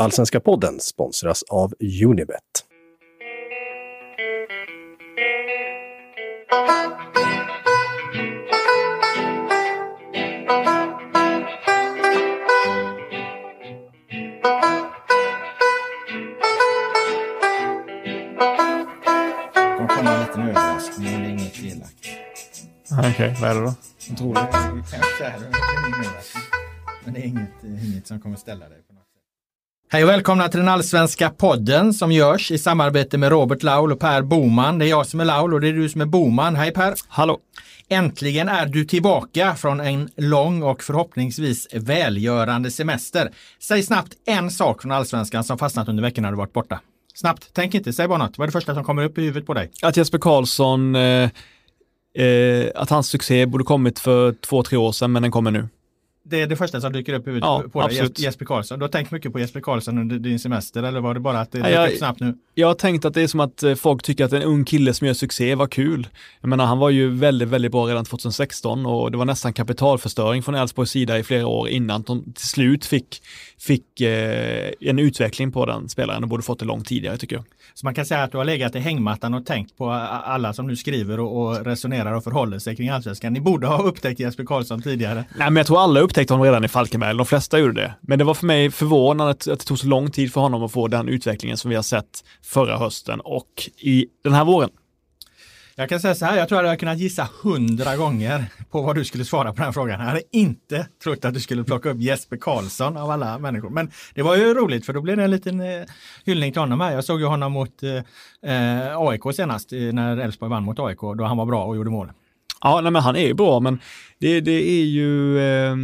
Allsvenska podden sponsras av Unibet. kommer komma en liten överraskning, men det är inget elakt. Okej, vad är det då? Otroligt. Kanske är det ingen överraskning. Men det är inget, inget som kommer ställa dig. Hej och välkomna till den allsvenska podden som görs i samarbete med Robert Laul och Per Boman. Det är jag som är Laul och det är du som är Boman. Hej Per! Hallå! Äntligen är du tillbaka från en lång och förhoppningsvis välgörande semester. Säg snabbt en sak från allsvenskan som fastnat under veckan när du varit borta. Snabbt, tänk inte, säg bara något. Vad är det första som kommer upp i huvudet på dig? Att Jesper Karlsson, eh, eh, att hans succé borde kommit för två, tre år sedan, men den kommer nu. Det är det första som dyker upp i huvudet Ja, på dig, absolut. Jesper Karlsson. Du har tänkt mycket på Jesper Karlsson under din semester eller var det bara att det dök jag- snabbt nu? Jag har tänkt att det är som att eh, folk tycker att en ung kille som gör succé var kul. Jag menar, han var ju väldigt, väldigt bra redan 2016 och det var nästan kapitalförstöring från Elfsborgs sida i flera år innan de till slut fick, fick eh, en utveckling på den spelaren och borde fått det långt tidigare tycker jag. Så man kan säga att du har legat i hängmattan och tänkt på alla som nu skriver och, och resonerar och förhåller sig kring allsvenskan. Ni borde ha upptäckt Jesper Karlsson tidigare. Nej, men jag tror alla upptäckte honom redan i Falkenberg, de flesta gjorde det. Men det var för mig förvånande att, att det tog så lång tid för honom att få den utvecklingen som vi har sett förra hösten och i den här våren. Jag kan säga så här, jag tror att jag hade kunnat gissa hundra gånger på vad du skulle svara på den här frågan. Jag hade inte trott att du skulle plocka upp Jesper Karlsson av alla människor. Men det var ju roligt för då blev det en liten eh, hyllning till honom här. Jag såg ju honom mot eh, eh AIK senast eh, när Elfsborg vann mot AIK då han var bra och gjorde mål. Ja, nej, men han är ju bra, men det, det är ju, eh,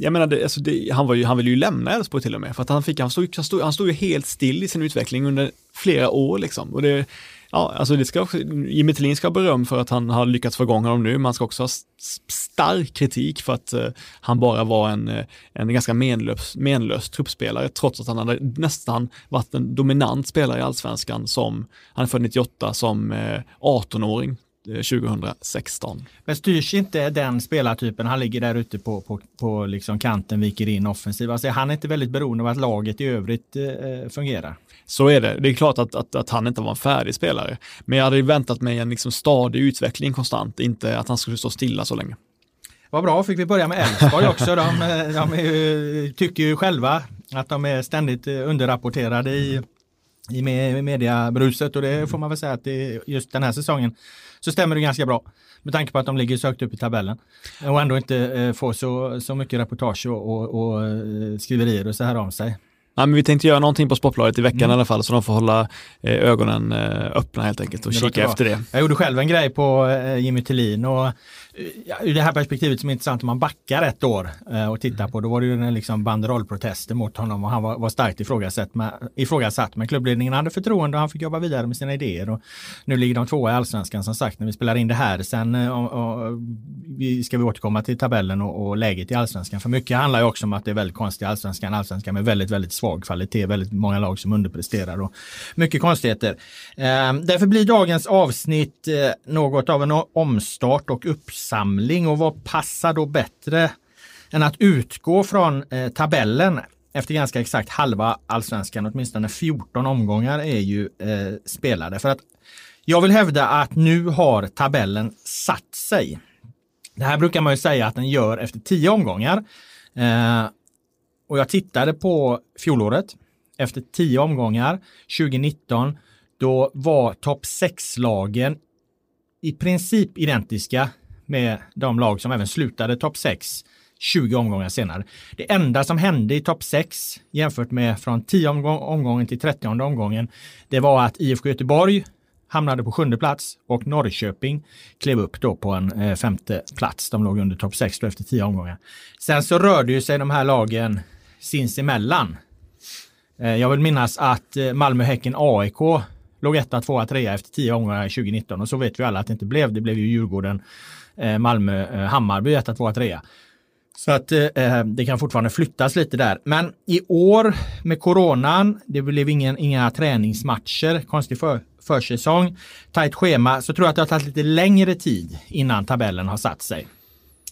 jag menar, det, alltså det, han, var ju, han ville ju lämna Elfsborg till och med, för att han, fick, han, stod, han, stod, han stod ju helt still i sin utveckling under flera år liksom. Och det, ja, alltså det ska också, Jimmy Tillin ska ha beröm för att han har lyckats få igång honom nu, man ska också ha stark kritik för att eh, han bara var en, eh, en ganska menlös, menlös truppspelare, trots att han hade nästan varit en dominant spelare i allsvenskan som, han är född 98, som eh, 18-åring. 2016. Eh, Men styrs inte den spelartypen, han ligger där ute på, på, på liksom kanten, viker in offensiv. Alltså, han är inte väldigt beroende av att laget i övrigt eh, eh fungerar. Så är det. Det är klart att, att, att han inte var en färdig spelare. Men jag hade väntat mig en liksom stadig utveckling konstant, inte att han skulle stå stilla så länge. Vad bra, fick vi börja med Elfsborg också. De, de ju, tycker ju själva att de är ständigt underrapporterade i, i mediabruset och det får man väl säga att det, just den här säsongen så stämmer det ganska bra. Med tanke på att de ligger så högt upp i tabellen och ändå inte eh, får så, så mycket reportage och, och, och eh, skriverier och så här om sig. Ja, men vi tänkte göra någonting på Sportbladet i veckan Mm. i alla fall, så de får hålla eh, ögonen eh, öppna helt enkelt och Det kika efter det. Jag gjorde själv en grej på eh, Jimmy Tillin och ur det här perspektivet som är intressant om man backar ett år eh, och tittar på, då var det ju en liksom banderollprotester mot honom och han var, var starkt ifrågasatt, med, ifrågasatt. Men klubbledningen hade förtroende och han fick jobba vidare med sina idéer. Och nu ligger de tvåa i allsvenskan som sagt när vi spelar in det här. Sen eh, och, och, ska vi återkomma till tabellen och, och läget i allsvenskan. För mycket handlar ju också om att det är väldigt konstigt allsvenskan. Allsvenskan med väldigt, väldigt svag kvalitet, väldigt många lag som underpresterar och mycket konstigheter. Eh, därför blir dagens avsnitt något av en omstart och insamling och vad passar då bättre än att utgå från eh, tabellen efter ganska exakt halva allsvenskan, åtminstone 14 omgångar är ju eh, spelade. För att jag vill hävda att nu har tabellen satt sig. Det här brukar man ju säga att den gör efter 10 omgångar. Eh, och jag tittade på fjolåret efter 10 omgångar 2019. Då var topp 6-lagen i princip identiska med de lag som även slutade topp 6 20 omgångar senare. Det enda som hände i topp 6 jämfört med från 10 omgång, omgången till 30 omgången, det var att IFK Göteborg hamnade på sjunde plats och Norrköping klev upp då på en eh, femte plats. De låg under topp 6 då efter 10 omgångar. Sen så rörde ju sig de här lagen sinsemellan. Eh, Jag vill minnas att eh, Malmö, Häcken, AIK låg etta, tvåa, trea efter tio omgångar 2019 och så vet vi alla att det inte blev. Det blev ju Djurgården, Eh, Malmö-Hammarby eh, etta, tvåa, trea. Så att eh, eh, det kan fortfarande flyttas lite där. Men i år med coronan, det blev ingen, inga träningsmatcher, konstig för, försäsong, tajt schema, så tror jag att det har tagit lite längre tid innan tabellen har satt sig.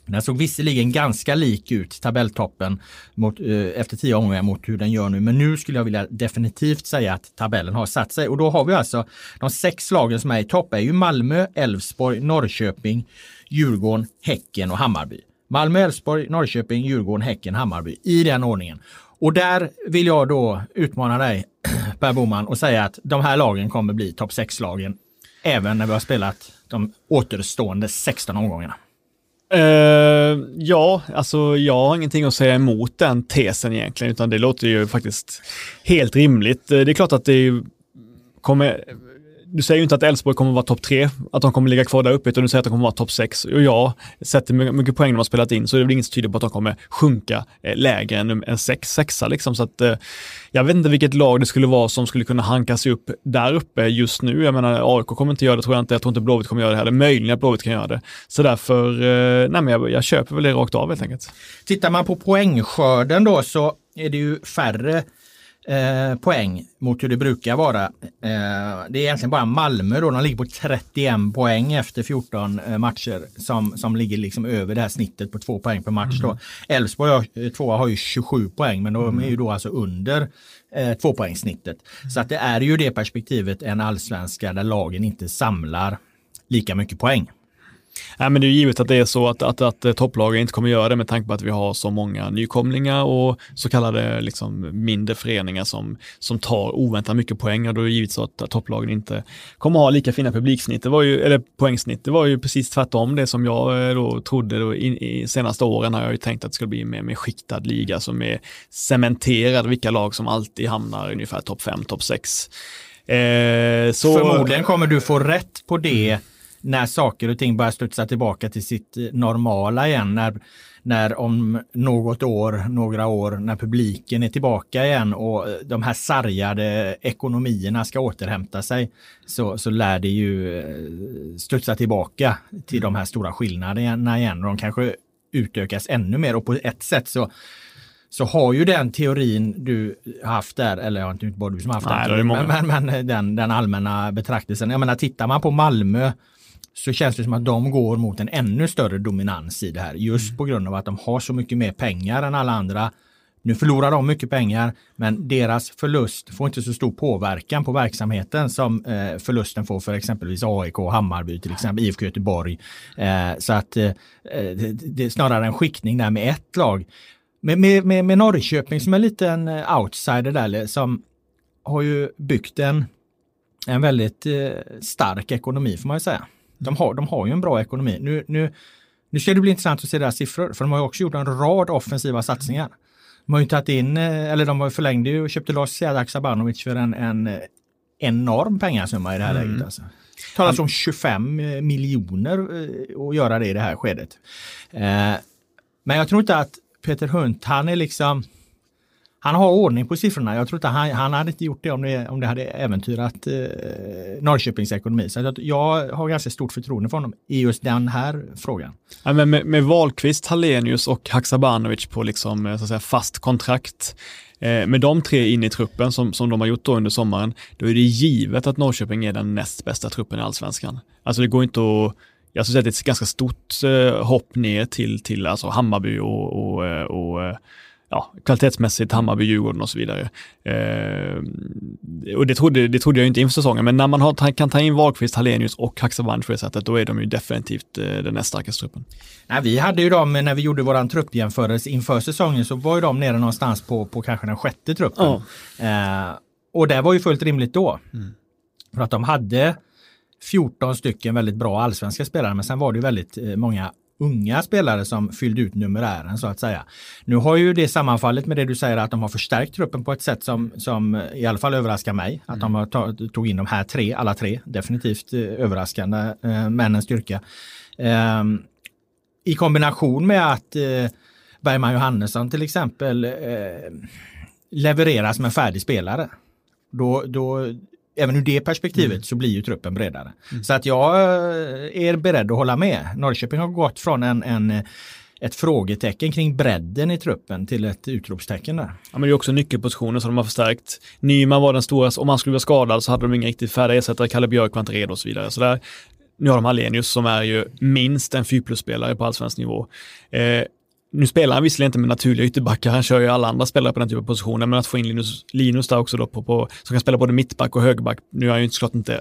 Den såg visserligen ganska lik ut, tabelltoppen, mot, eh, efter tio omgångar mot hur den gör nu. Men nu skulle jag vilja definitivt säga att tabellen har satt sig. Och då har vi alltså de sex lagen som är i topp är ju Malmö, Elfsborg, Norrköping, Djurgården, Häcken och Hammarby. Malmö, Elfsborg, Norrköping, Djurgården, Häcken, Hammarby i den ordningen. Och där vill jag då utmana dig Per Boman och säga att de här lagen kommer bli topp 6-lagen även när vi har spelat de återstående 16 omgångarna. Uh, ja, alltså jag har ingenting att säga emot den tesen egentligen, utan det låter ju faktiskt helt rimligt. Eh, det är klart att det kommer du säger ju inte att Elfsborg kommer att vara topp tre, att de kommer att ligga kvar där uppe, utan du säger att de kommer att vara topp sex. Och ja, sett hur mycket poäng de har spelat in så är det väl inget som tyder på att de kommer sjunka eh, lägre än en sex, sexa liksom. Så att, eh, jag vet inte vilket lag det skulle vara som skulle kunna hanka sig upp där uppe just nu. Jag menar, AIK kommer inte göra det, tror jag inte. Jag tror inte Blåvitt kommer göra det heller. Möjligen att Blåvitt kan göra det. Så därför, eh, nej men jag, jag köper väl det rakt av helt enkelt. Tittar man på poängskörden då så är det ju färre eh, poäng mot hur det brukar vara. Eh, det är egentligen bara Malmö då, de ligger på 31 poäng efter 14 eh, matcher som, som ligger liksom över det här snittet på två poäng per match. Mm. Elfsborg mm. tvåa har ju 27 poäng men de mm. är ju då alltså under eh, tvåpoängssnittet. Mm. Så att det är ju det perspektivet en allsvenska där lagen inte samlar lika mycket poäng. Nej, men det är givet att det är så att, att, att, eh, topplagen inte kommer göra det med tanke på att vi har så många nykomlingar och så kallade liksom, mindre föreningar som, som tar oväntat mycket poäng och då är det givet så att, att topplagen inte kommer ha lika fina publiksnitt, det var ju, eller poängsnitt. Det var ju precis tvärtom det som jag eh, då trodde då in, i senaste åren har jag ju tänkt att det skulle bli mer, med skiktad liga som är cementerad, vilka lag som alltid hamnar ungefär topp 5, topp 6. Eh, så... Förmodligen kommer du få rätt på det när saker och ting börjar studsa tillbaka till sitt eh, normala igen. När, när om något år, några år, när publiken är tillbaka igen och eh, de här sargade ekonomierna ska återhämta sig så, så lär det ju eh, studsa tillbaka till de här stora skillnaderna igen. De kanske utökas ännu mer och på ett sätt så så har ju den teorin du haft där, eller inte bara du som haft Nej, den, men, men, men, den, den allmänna betraktelsen. Jag menar, tittar man på Malmö så känns det som att de går mot en ännu större dominans i det här. Just mm. på grund av att de har så mycket mer pengar än alla andra. Nu förlorar de mycket pengar, men deras förlust får inte så stor påverkan på verksamheten som eh, förlusten får för exempelvis AIK, Hammarby, till exempel IFK Göteborg. Eh, så att eh, det, är snarare en skiktning där med ett lag. Med, med, med, med Norrköping som är lite en eh, outsider där, som har ju byggt en, en väldigt eh, stark ekonomi får man ju säga. De har, de har ju en bra ekonomi. Nu, nu, nu ska det bli intressant att se deras siffror, för de har ju också gjort en rad offensiva satsningar. De har ju tagit in, eh, eller de förlängde ju och köpte loss Seadak Sabanovic för en, en eh, enorm pengasumma i det här mm. läget. Alltså. Det talas om 25 eh, miljoner att göra det i det här skedet. Men jag tror inte att Peter Hunt, han är liksom han har ordning på siffrorna. Jag tror inte han, han hade inte gjort det om det, om det hade äventyrat eh, Norrköpings ekonomi. Så jag, jag har ganska stort förtroende för honom i just den här frågan. Ja, men med, med Wahlqvist, Hallenius och Haksabanovic på liksom, eh, så att säga, fast kontrakt eh, med de tre in i truppen som, som de har gjort då under sommaren, då är det givet att Norrköping är den näst bästa truppen i allsvenskan. Alltså det går inte att jag skulle säga att det är ett ganska stort eh, hopp ner till, till alltså Hammarby och, och, eh, och eh, ja, kvalitetsmässigt, Hammarby, Djurgården och så vidare. Eh, och det trodde, det trodde jag inte inför säsongen, men när man har, kan ta in Wahlqvist, Hallenius och Haksabanovic på det sättet, då är de ju definitivt eh, den näst starkaste truppen. Nej, vi hade ju dem, när vi gjorde våran truppjämförelse inför säsongen, så var ju de nere någonstans på, på kanske den sjätte truppen. Oh. Eh, och det var ju fullt rimligt då. Mm. För att de hade 14 stycken väldigt bra allsvenska spelare, men sen var det ju väldigt eh, många unga spelare som fyllde ut numerären så att säga. Nu har ju det sammanfallit med det du säger att de har förstärkt truppen på ett sätt som, som i alla fall överraskar mig. Att de har tog in de här tre, alla tre, definitivt eh, överraskande, eh, männens styrka. Eh, I kombination med att eh, Bergman Johannesson till exempel eh, levereras som en färdig spelare. Då, då även ur det perspektivet mm. så blir ju truppen bredare. Mm. Så att jag eh, är beredd att hålla med. Norrköping har gått från en, en ett frågetecken kring bredden i truppen till ett utropstecken där. Ja, men det är också nyckelpositioner som de har förstärkt. Nyman var den stora, om han skulle vara skadad så hade de ingen riktigt färdig ersättare, Kalle Björk var inte redo och så vidare. Så där, nu har de Alenius som är ju minst en 4 plus-spelare på allsvensk nivå. Eh, nu spelar han visserligen inte med naturliga ytterbackar, han kör ju alla andra spelare på den typen av positioner, men att få in Linus, Linus där också då på, på, som kan spela både mittback och högerback. Nu är han ju såklart inte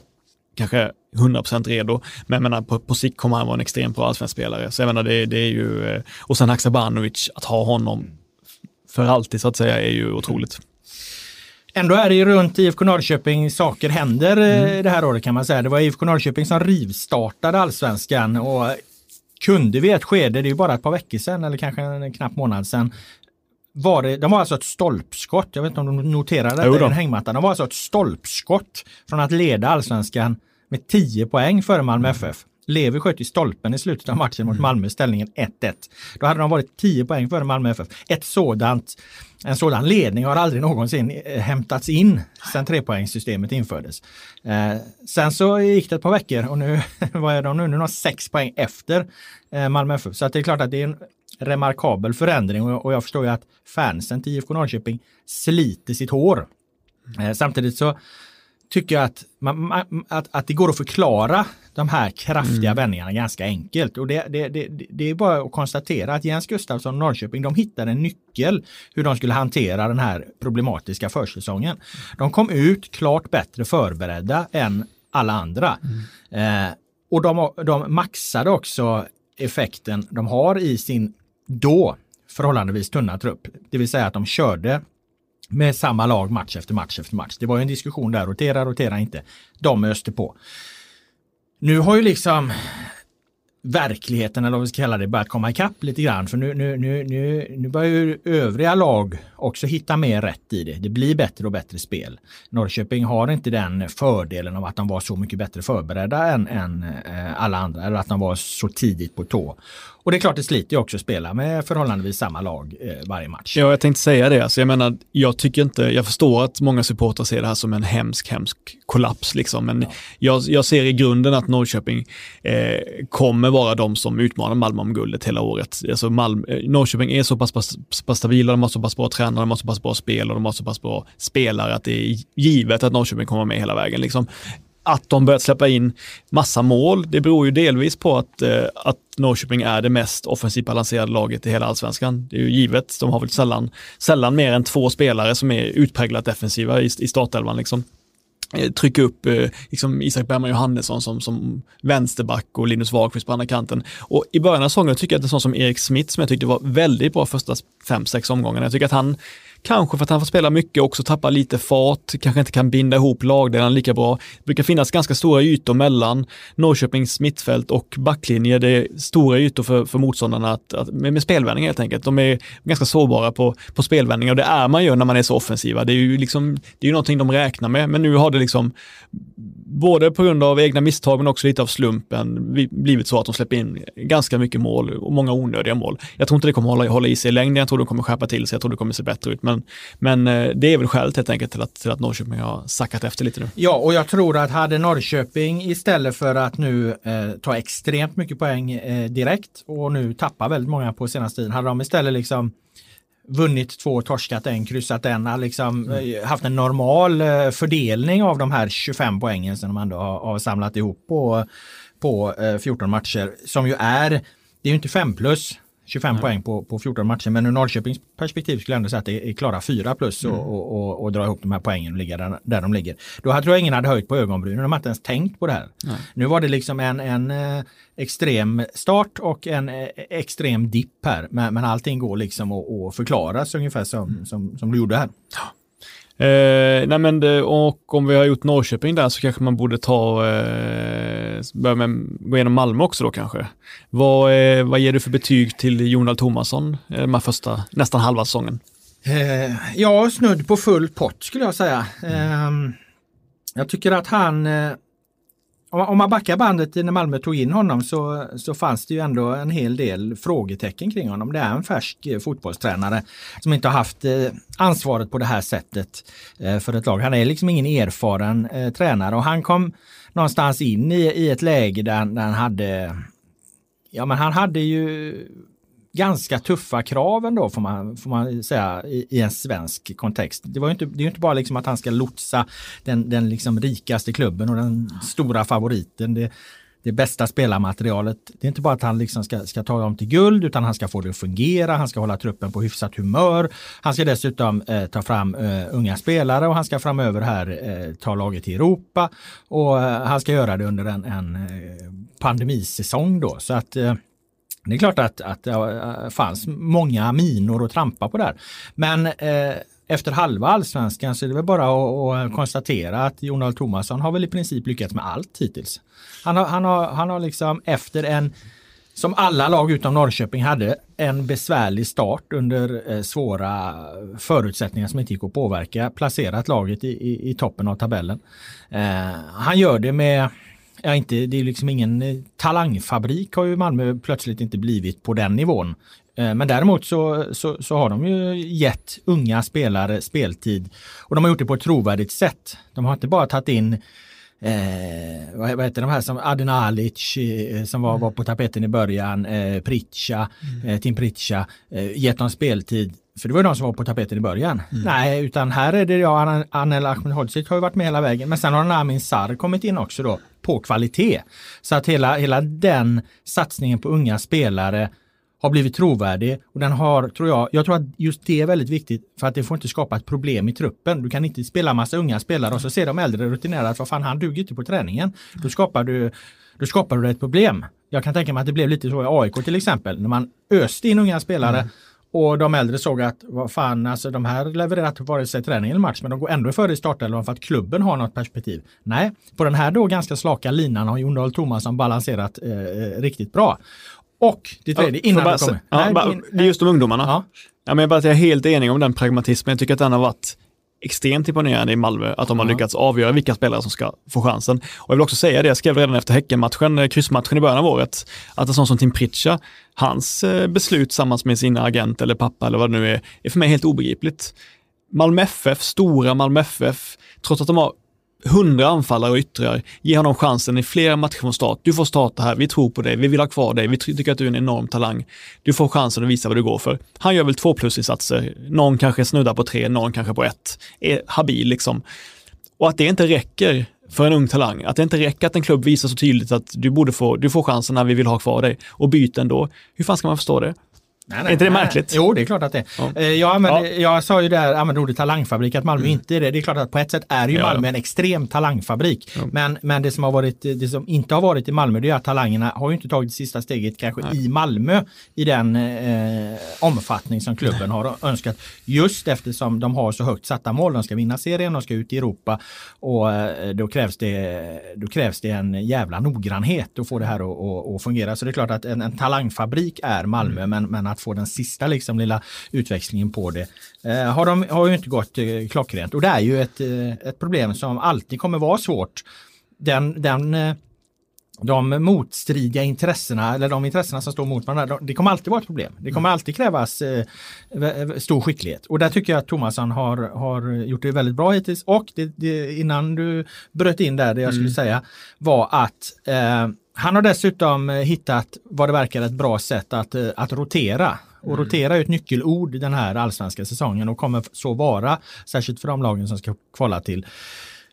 kanske 100% redo, men menar, på, på sikt kommer han vara en extremt bra allsvensk spelare. Så jag menar, det, det är ju, eh, och sen Haksabanovic, att ha honom för alltid så att säga är ju otroligt. Ändå är det ju runt IFK Norrköping saker händer eh, mm. det här året kan man säga. Det var IFK Norrköping som rivstartade allsvenskan och kunde vid ett skede, det är ju bara ett par veckor sedan eller kanske en knapp månad sedan, var det, de var alltså ett stolpskott, jag vet inte om de noterade det i en hängmatta, de var alltså ett stolpskott från att leda allsvenskan med 10 poäng före Malmö FF. Levi sköt i stolpen i slutet av matchen mot mm. Malmö, ställningen 1-1. Då hade de varit 10 poäng före Malmö FF. Ett sådant, en sådan ledning har aldrig någonsin eh, hämtats in sedan trepoängssystemet infördes. Eh, sen så gick det ett par veckor och nu, vad är de nu? Nu är de sex poäng efter eh, Malmö FF. Så att det är klart att det är en remarkabel förändring och, och jag förstår ju att fansen till IFK Norrköping sliter sitt hår. Eh, samtidigt så tycker jag att, man, att, att det går att förklara de här kraftiga mm. vändningarna ganska enkelt. Och det, det, det, det är bara att konstatera att Jens Gustafsson och Norrköping, de hittade en nyckel hur de skulle hantera den här problematiska försäsongen. De kom ut klart bättre förberedda än alla andra. Mm. Eh, och de, de maxade också effekten de har i sin då förhållandevis tunna trupp. Det vill säga att de körde med samma lag match efter match efter match. Det var ju en diskussion där, rotera, rotera inte. De öste på. Nu har ju liksom verkligheten, eller vad vi ska kalla det, börjat komma ikapp lite grann. För nu, nu, nu, nu, nu börjar ju övriga lag också hitta mer rätt i det. Det blir bättre och bättre spel. Norrköping har inte den fördelen av att de var så mycket bättre förberedda än, än eh, alla andra, eller att de var så tidigt på tå. Och det är klart det sliter ju också att spela med förhållandevis samma lag eh, varje match. Ja, jag tänkte säga det. Alltså, jag menar, jag tycker inte, jag förstår att många supportrar ser det här som en hemsk, hemsk kollaps liksom. Men ja. jag, jag ser i grunden att Norrköping eh, kommer vara de som utmanar Malmö om guldet hela året. Alltså Malmö, eh, Norrköping är så pass, pass, pass stabila, de har så pass bra tränare, de har så pass bra spel och de har så pass bra spelare att det är givet att Norrköping kommer med hela vägen. Liksom att de börjat släppa in massa mål, det beror ju delvis på att, eh, att Norrköping är det mest offensivt balanserade laget i hela allsvenskan. Det är ju givet, de har väl sällan, sällan mer än två spelare som är utpräglat defensiva i, i startelvan. Liksom eh, trycka upp eh, liksom Isak Bergman Johannesson som, som vänsterback och Linus Wahlqvist på andra kanten. Och i början av säsongen tycker jag att en sån som Erik Smith som jag tyckte var väldigt bra första fem, sex omgångarna. Jag tycker att han Kanske för att han får spela mycket och också tappar lite fart, kanske inte kan binda ihop lagdelarna lika bra. Det brukar finnas ganska stora ytor mellan Norrköpings mittfält och backlinje. Det är stora ytor för, för motståndarna att, att, med, med spelvändning helt enkelt. De är ganska sårbara på, på spelvändningar och det är man ju när man är så offensiva. Det är ju liksom, det är ju någonting de räknar med, men nu har det liksom både på grund av egna misstag men också lite av slumpen blivit så att de släpper in ganska mycket mål och många onödiga mål. Jag tror inte det kommer hålla, hålla i sig i längden, jag tror de kommer skärpa till sig, jag tror det kommer se bättre ut. Men, men eh, det är väl skälet helt enkelt till att, till att Norrköping har sackat efter lite nu. Ja, och jag tror att hade Norrköping istället för att nu eh, ta extremt mycket poäng eh, direkt och nu tappa väldigt många på senaste tiden, hade de istället liksom vunnit två, torskat en, kryssat en, liksom mm. Eh, haft en normal eh, fördelning av de här 25 poängen som de ändå har, har samlat ihop på, på 14 eh, matcher. Som ju är, det är ju inte 5 plus, 25 Nej. poäng på, på 14 matcher. Men ur Norrköpings perspektiv skulle jag ändå säga att det är klara 4 plus mm. och, och, och, dra ihop de här poängen och ligga där, där de ligger. Då tror jag ingen hade höjt på ögonbrynen. De hade inte ens tänkt på det här. Nej. Nu var det liksom en, en eh, extrem start och en eh, extrem dipp här. Men, men allting går liksom att, att förklaras ungefär som, mm. som, som du gjorde här. Eh, nej men det, och om vi har gjort Norrköping där så kanske man borde ta, eh, börja med, gå igenom Malmö också då kanske. Vad, eh, vad ger du för betyg till Jonald Tomasson eh, de här första, nästan halva säsongen? Eh, ja, snudd på full pott skulle jag säga. Mm. jag tycker att han eh, om man backar bandet när Malmö tog in honom så, så fanns det ju ändå en hel del frågetecken kring honom. Det är en färsk eh, fotbollstränare som inte har haft eh, ansvaret på det här sättet eh, för ett lag. Han är liksom ingen erfaren tränare och han kom någonstans in i, i ett läge där, där han hade Ja men han hade ju ganska tuffa kraven då får man, får man säga i, i en svensk kontext. Det, var ju inte, det är inte bara liksom att han ska lotsa den, den liksom rikaste klubben och den stora favoriten. Det, det bästa spelarmaterialet. Det är inte bara att han liksom ska, ska ta dem till guld utan han ska få det att fungera, han ska hålla truppen på hyfsat humör. Han ska dessutom eh, ta fram eh, unga spelare och han ska framöver här eh, ta laget till Europa och eh, han ska göra det under en, en eh, pandemisäsong då. Så att eh, det är klart att, att det fanns många minor att trampa på där. Men eh, efter halva allsvenskan så är det väl bara att, att konstatera att Jon Thomasson Tomasson har väl i princip lyckats med allt hittills. Han har, han har, han har liksom efter en, som alla lag utom Norrköping hade, en besvärlig start under eh, svåra förutsättningar som inte gick att påverka, placerat laget i, i, i toppen av tabellen. Eh, han gör det med Ja, inte, det är liksom ingen eh, talangfabrik har ju Malmö plötsligt inte blivit på den nivån. Eh, men däremot så, så, så, har de ju gett unga spelare speltid och de har gjort det på ett trovärdigt sätt. De har inte bara tagit in eh, vad, vad heter de här som Adin Alic eh, som var, var på tapeten i början, eh, Pritcha, mm. eh, Tim Pritcha, eh, gett dem speltid. För det var de som var på tapeten i början. Mm. Nej, utan här är det jag, Anel Ahmedhodzic har ju varit med hela vägen. Men sen har Namin Sar kommit in också då på kvalitet. Så att hela, hela den satsningen på unga spelare har blivit trovärdig och den har, tror jag, jag tror att just det är väldigt viktigt för att det får inte skapa ett problem i truppen. Du kan inte spela massa unga spelare och så ser de äldre rutinerade att vad fan han duger inte på träningen. Då skapar du, då skapar du ett problem. Jag kan tänka mig att det blev lite så i AIK till exempel när man öste in unga spelare mm. Och de äldre såg att vad fan, alltså de här levererar inte vare sig träning eller match men de går ändå före i startelvan för att klubben har något perspektiv. Nej, på den här då ganska slaka linan har Jon Dahl Tomasson balanserat eh, eh riktigt bra. Och det tredje, innan bara, du kommer. Ja, nej, bara, in, det är just de ungdomarna. Ja. Ja, men jag, bara, jag är helt enig om den pragmatismen. Jag tycker att den har varit extremt imponerande i Malmö, att de har lyckats avgöra vilka spelare som ska få chansen. Och jag vill också säga det, jag skrev redan efter Häckenmatchen, eh, kryssmatchen i början av året, att en sån som Tim Pritcha, hans eh, beslut tillsammans med sin agent eller pappa eller vad det nu är, är för mig helt obegripligt. Malmö FF, stora Malmö FF, trots att de har hundra anfallare och yttrar, ge honom chansen i flera matcher från start. Du får starta här, vi tror på dig, vi vill ha kvar dig, vi tycker att du är en enorm talang. Du får chansen att visa vad du går för. Han gör väl två plusinsatser, någon kanske snuddar på tre, någon kanske på ett. Är habil liksom. Och att det inte räcker för en ung talang, att det inte räcker att en klubb visar så tydligt att du borde få, du får chansen när vi vill ha kvar dig och byta ändå. Hur fan ska man förstå det? Nej, nej, är inte det märkligt? Jo, det är klart att det ja. Eh, jag, använde, ja. jag sa ju där, använde ordet talangfabrik, att Malmö mm. inte är det. Det är klart att på ett sätt är ju Malmö en extrem talangfabrik. Men, men det, som har varit, det som inte har varit i Malmö, det är att talangerna har ju inte tagit det sista steget kanske i Malmö i den eh, omfattning som klubben har önskat. Just eftersom de har så högt satta mål. De ska vinna serien, de ska ut i Europa och eh, då, krävs det, då krävs det en jävla noggrannhet att få det här att, att, att fungera. Så det är klart att en, en talangfabrik är Malmö, mm. men, men att att få den sista liksom, lilla utväxlingen på det eh, har, de, har ju inte gått eh, klockrent. Och det är ju ett, eh, ett problem som alltid kommer vara svårt. Den, den eh, de motstridiga intressena eller de intressena som står mot varandra, det kommer alltid vara ett problem. Det kommer alltid krävas eh, stor skicklighet och där tycker jag att Thomasson har, har gjort det väldigt bra hittills och det, det, innan du bröt in där det jag skulle mm. säga var att eh, han har dessutom hittat vad det verkar ett bra sätt att, eh, att rotera. Och mm. rotera är ett nyckelord den här allsvenska säsongen och kommer så vara, särskilt för de lagen som ska kvala till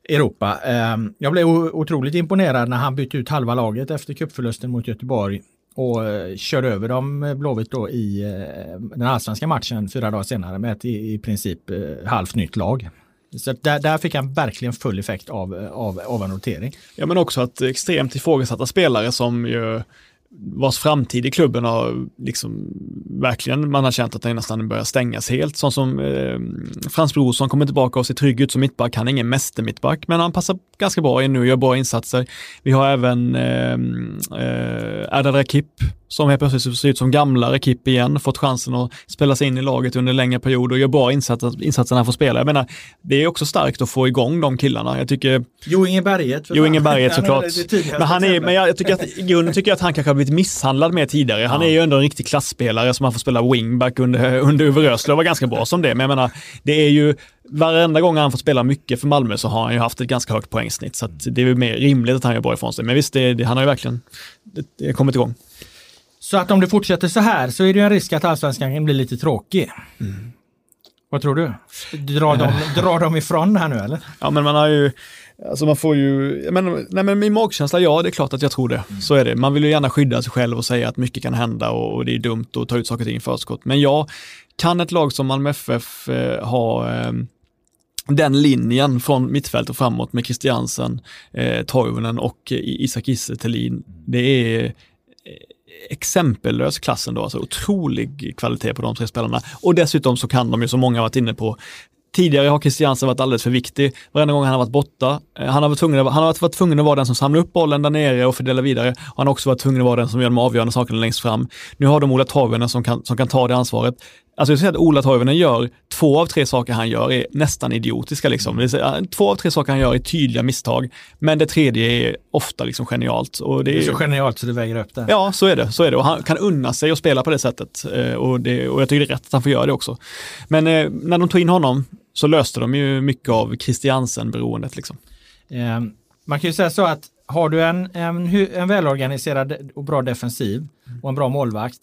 Europa. Ehm, jag blev otroligt imponerad när han bytte ut halva laget efter cupförlusten mot Göteborg och eh, körde över dem eh, Blåvitt då i eh, den allsvenska matchen fyra dagar senare med ett i princip halvt nytt lag. Så där, där fick han verkligen full effekt av, av, av en notering. Ja men också att extremt ifrågasatta spelare som ju vars framtid i klubben har liksom verkligen, man har känt att den nästan börjar stängas helt. Sån som eh, Frans Brorsson kommer tillbaka och ser trygg ut som mittback. Han är ingen mästermittback, men han passar ganska bra in nu och gör bra insatser. Vi har även eh, eh, Erdal Rakip som helt plötsligt ser ut som gamla Rakip igen, fått chansen att spela sig in i laget under en längre period och gör bra insatser, insatser när han får spela. Jag menar, det är också starkt att få igång de killarna. Jag tycker... Jo Inge Berget. Jo Inge Berget såklart. men han är, men jag, jag tycker att i grunden tycker jag att han kanske blivit misshandlad mer tidigare. Han är ju ändå en riktig klassspelare som han får spela wingback under, under Uwe Rösler och var ganska bra som det. Men jag menar, det är ju varenda gång han får spela mycket för Malmö så har han ju haft ett ganska högt poängsnitt. Så det är mer rimligt att han gör bra ifrån sig. Men visst, det, det, han har ju verkligen det, det kommit igång. Så att om det fortsätter så här så är det en risk att allsvenskan kan bli lite tråkig. Mm. Vad tror du? Drar de, drar de ifrån här nu eller? Ja men man har ju Alltså man får ju, men, nej men min magkänsla, ja det är klart att jag tror det. Mm. Så är det. Man vill ju gärna skydda sig själv och säga att mycket kan hända och, och det är dumt att ta ut saker och ting i förskott. Men ja, kan ett lag som Malmö FF eh, ha eh, den linjen från mittfält och framåt med Christiansen, eh, Toivonen och eh, Isak Isse Det är eh, exempellös klassen då, alltså otrolig kvalitet på de tre spelarna. Och dessutom så kan de ju, som många varit inne på, Tidigare har Christiansen varit alldeles för viktig. Varenda gång han har varit borta. Eh, han har varit tvungen, han har varit tvungen att vara den som samlar upp bollen där nere och fördelar vidare. Han har också varit tvungen att vara den som gör de avgörande sakerna längst fram. Nu har de Ola Toivonen som kan, som kan ta det ansvaret. Alltså jag säger att Ola Toivonen gör, två av tre saker han gör är nästan idiotiska. Liksom. Säga, två av tre saker han gör är tydliga misstag, men det tredje är ofta liksom genialt. Och det, är, det är så genialt så det väger upp det. Ja, så är det. Så är det. Och han kan unna sig att spela på det sättet. Eh, och, det, och jag tycker det är rätt att han får göra det också. Men eh, när de tog in honom så löste de ju mycket av Christiansen-beroendet. Liksom. Eh, man kan ju säga så att har du en, en, en välorganiserad och bra defensiv och en bra målvakt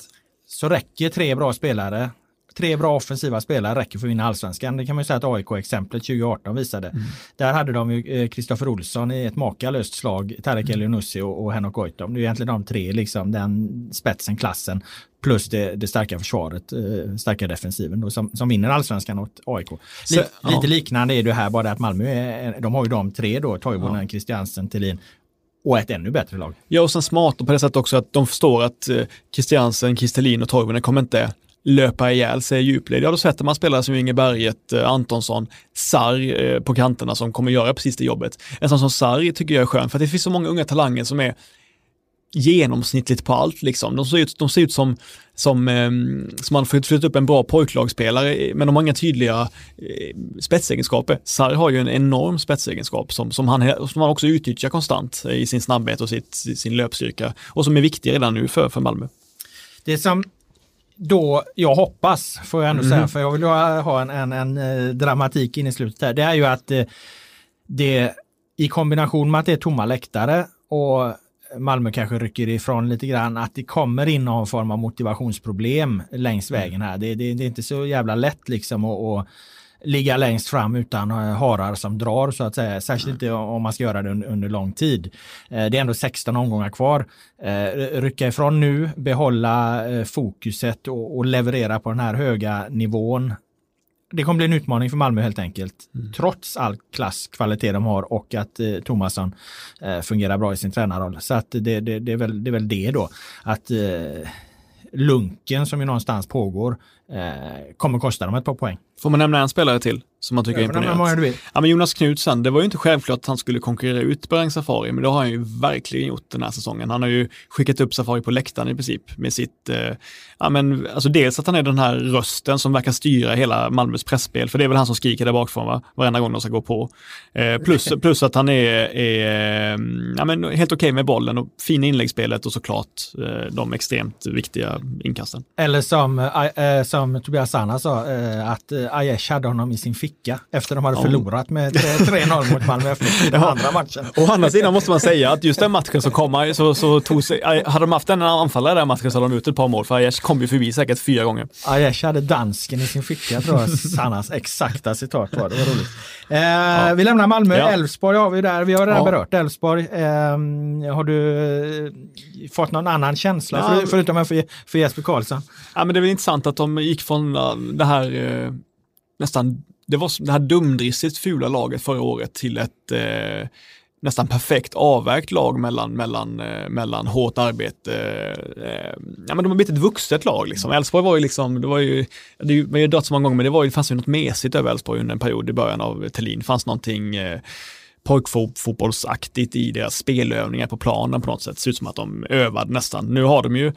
så räcker tre bra spelare tre bra offensiva spelare räcker för att vinna allsvenskan. Det kan man ju säga att AIK-exemplet 2018 visade. Mm. Där hade de ju Kristoffer eh, Olsson i ett makalöst slag, Tarek mm. Elionussi och, och Henok Goitom. Det är egentligen de tre, liksom den spetsen, klassen plus det, det starka försvaret, eh, starka defensiven då, som, som vinner allsvenskan åt AIK. Lite, Så, ja. lite liknande är det här, bara att Malmö är, de har ju de tre då, Toivonen, ja. Christiansen, Thelin och ett ännu bättre lag. Ja, och sen smart på det sättet också att de förstår att eh, Christiansen, Kristelin och Toivonen kommer inte löpa ihjäl sig i djupled, ja då sätter man spelare som Inge Berget, eh, Antonsson, Sarr eh, på kanterna som kommer göra precis det jobbet. En sån som Sarr tycker jag är skön för det finns så många unga talanger som är genomsnittligt på allt liksom. De ser ut, de ser ut som, som, eh, som man får flytta upp en bra pojklagsspelare, eh, men de har inga tydliga eh, spetsegenskaper. Sarr har ju en enorm spetsegenskap som, som, han, som han också utnyttjar konstant i sin snabbhet och sitt, sin löpstyrka och som är viktig redan nu för, för Malmö. Det som då jag hoppas, får jag ändå mm. säga, för jag vill ha en, en, en, eh, dramatik in i slutet här, det är ju att det, det i kombination med att det är tomma läktare och Malmö kanske rycker ifrån lite grann, att det kommer in någon form av motivationsproblem längs vägen här. Det, det, det är inte så jävla lätt liksom att ligga längst fram utan eh, harar som drar så att säga. Särskilt inte om man ska göra det under, lång tid. Eh, det är ändå 16 omgångar kvar. Eh, rycka ifrån nu, behålla fokuset och, och leverera på den här höga nivån det kommer bli en utmaning för Malmö helt enkelt. Mm. Trots all klass, kvalitet de har och att eh, Thomasson eh, fungerar bra i sin tränarroll. Så att det, det, det, är väl, det är väl det då. Att eh, lunken som ju någonstans pågår eh, kommer kosta dem ett par poäng. Får man nämna en spelare till som man tycker är imponerande? Ja, men Jonas Knutsen, det var ju inte självklart att han skulle konkurrera ut Berang Safari, men det har han ju verkligen gjort den här säsongen. Han har ju skickat upp Safari på läktaren i princip med sitt, eh, ja men alltså dels att han är den här rösten som verkar styra hela Malmös pressspel, för det är väl han som skriker där bakifrån va? varenda gång de ska gå på. Eh, plus, plus att han är, är ja, men helt okej okay med bollen och fina inläggsspelet och såklart eh, de extremt viktiga inkasten. Eller som, äh, som Tobias Sanna sa, äh, att Aiesh hade honom i sin ficka efter de hade ja. förlorat med 3-0 mot Malmö FF i den andra matchen. Å andra sidan måste man säga att just den matchen så kom så, så tog sig, hade de haft en anfallare den matchen så hade de ut ett par mål för Aiesh kom ju förbi säkert fyra gånger. Aiesh hade dansken i sin ficka tror jag Sannas exakta citat var. Det var roligt. Eh, ja. Vi lämnar Malmö, Elfsborg ja. har vi där. Vi har redan ja. berört Elfsborg. Eh, har du eh, fått någon annan känsla ja. för, förutom för, för Jesper Karlsson? Ja men det är väl intressant att de gick från eh, det här eh, nästan, det var det här dumdristigt fula laget förra året till ett eh, nästan perfekt avvägt lag mellan, mellan, eh, mellan hårt arbete. Eh, ja, men de har blivit ett vuxet lag. Liksom. Elfsborg var ju liksom, det var ju, det var ju dött så många gånger, men det, var ju, det fanns ju något mesigt över Elfsborg under en period i början av Thelin. Det fanns någonting eh, pojkfotbollsaktigt i deras spelövningar på planen på något sätt. Det ser ut som att de övade nästan. Nu har de ju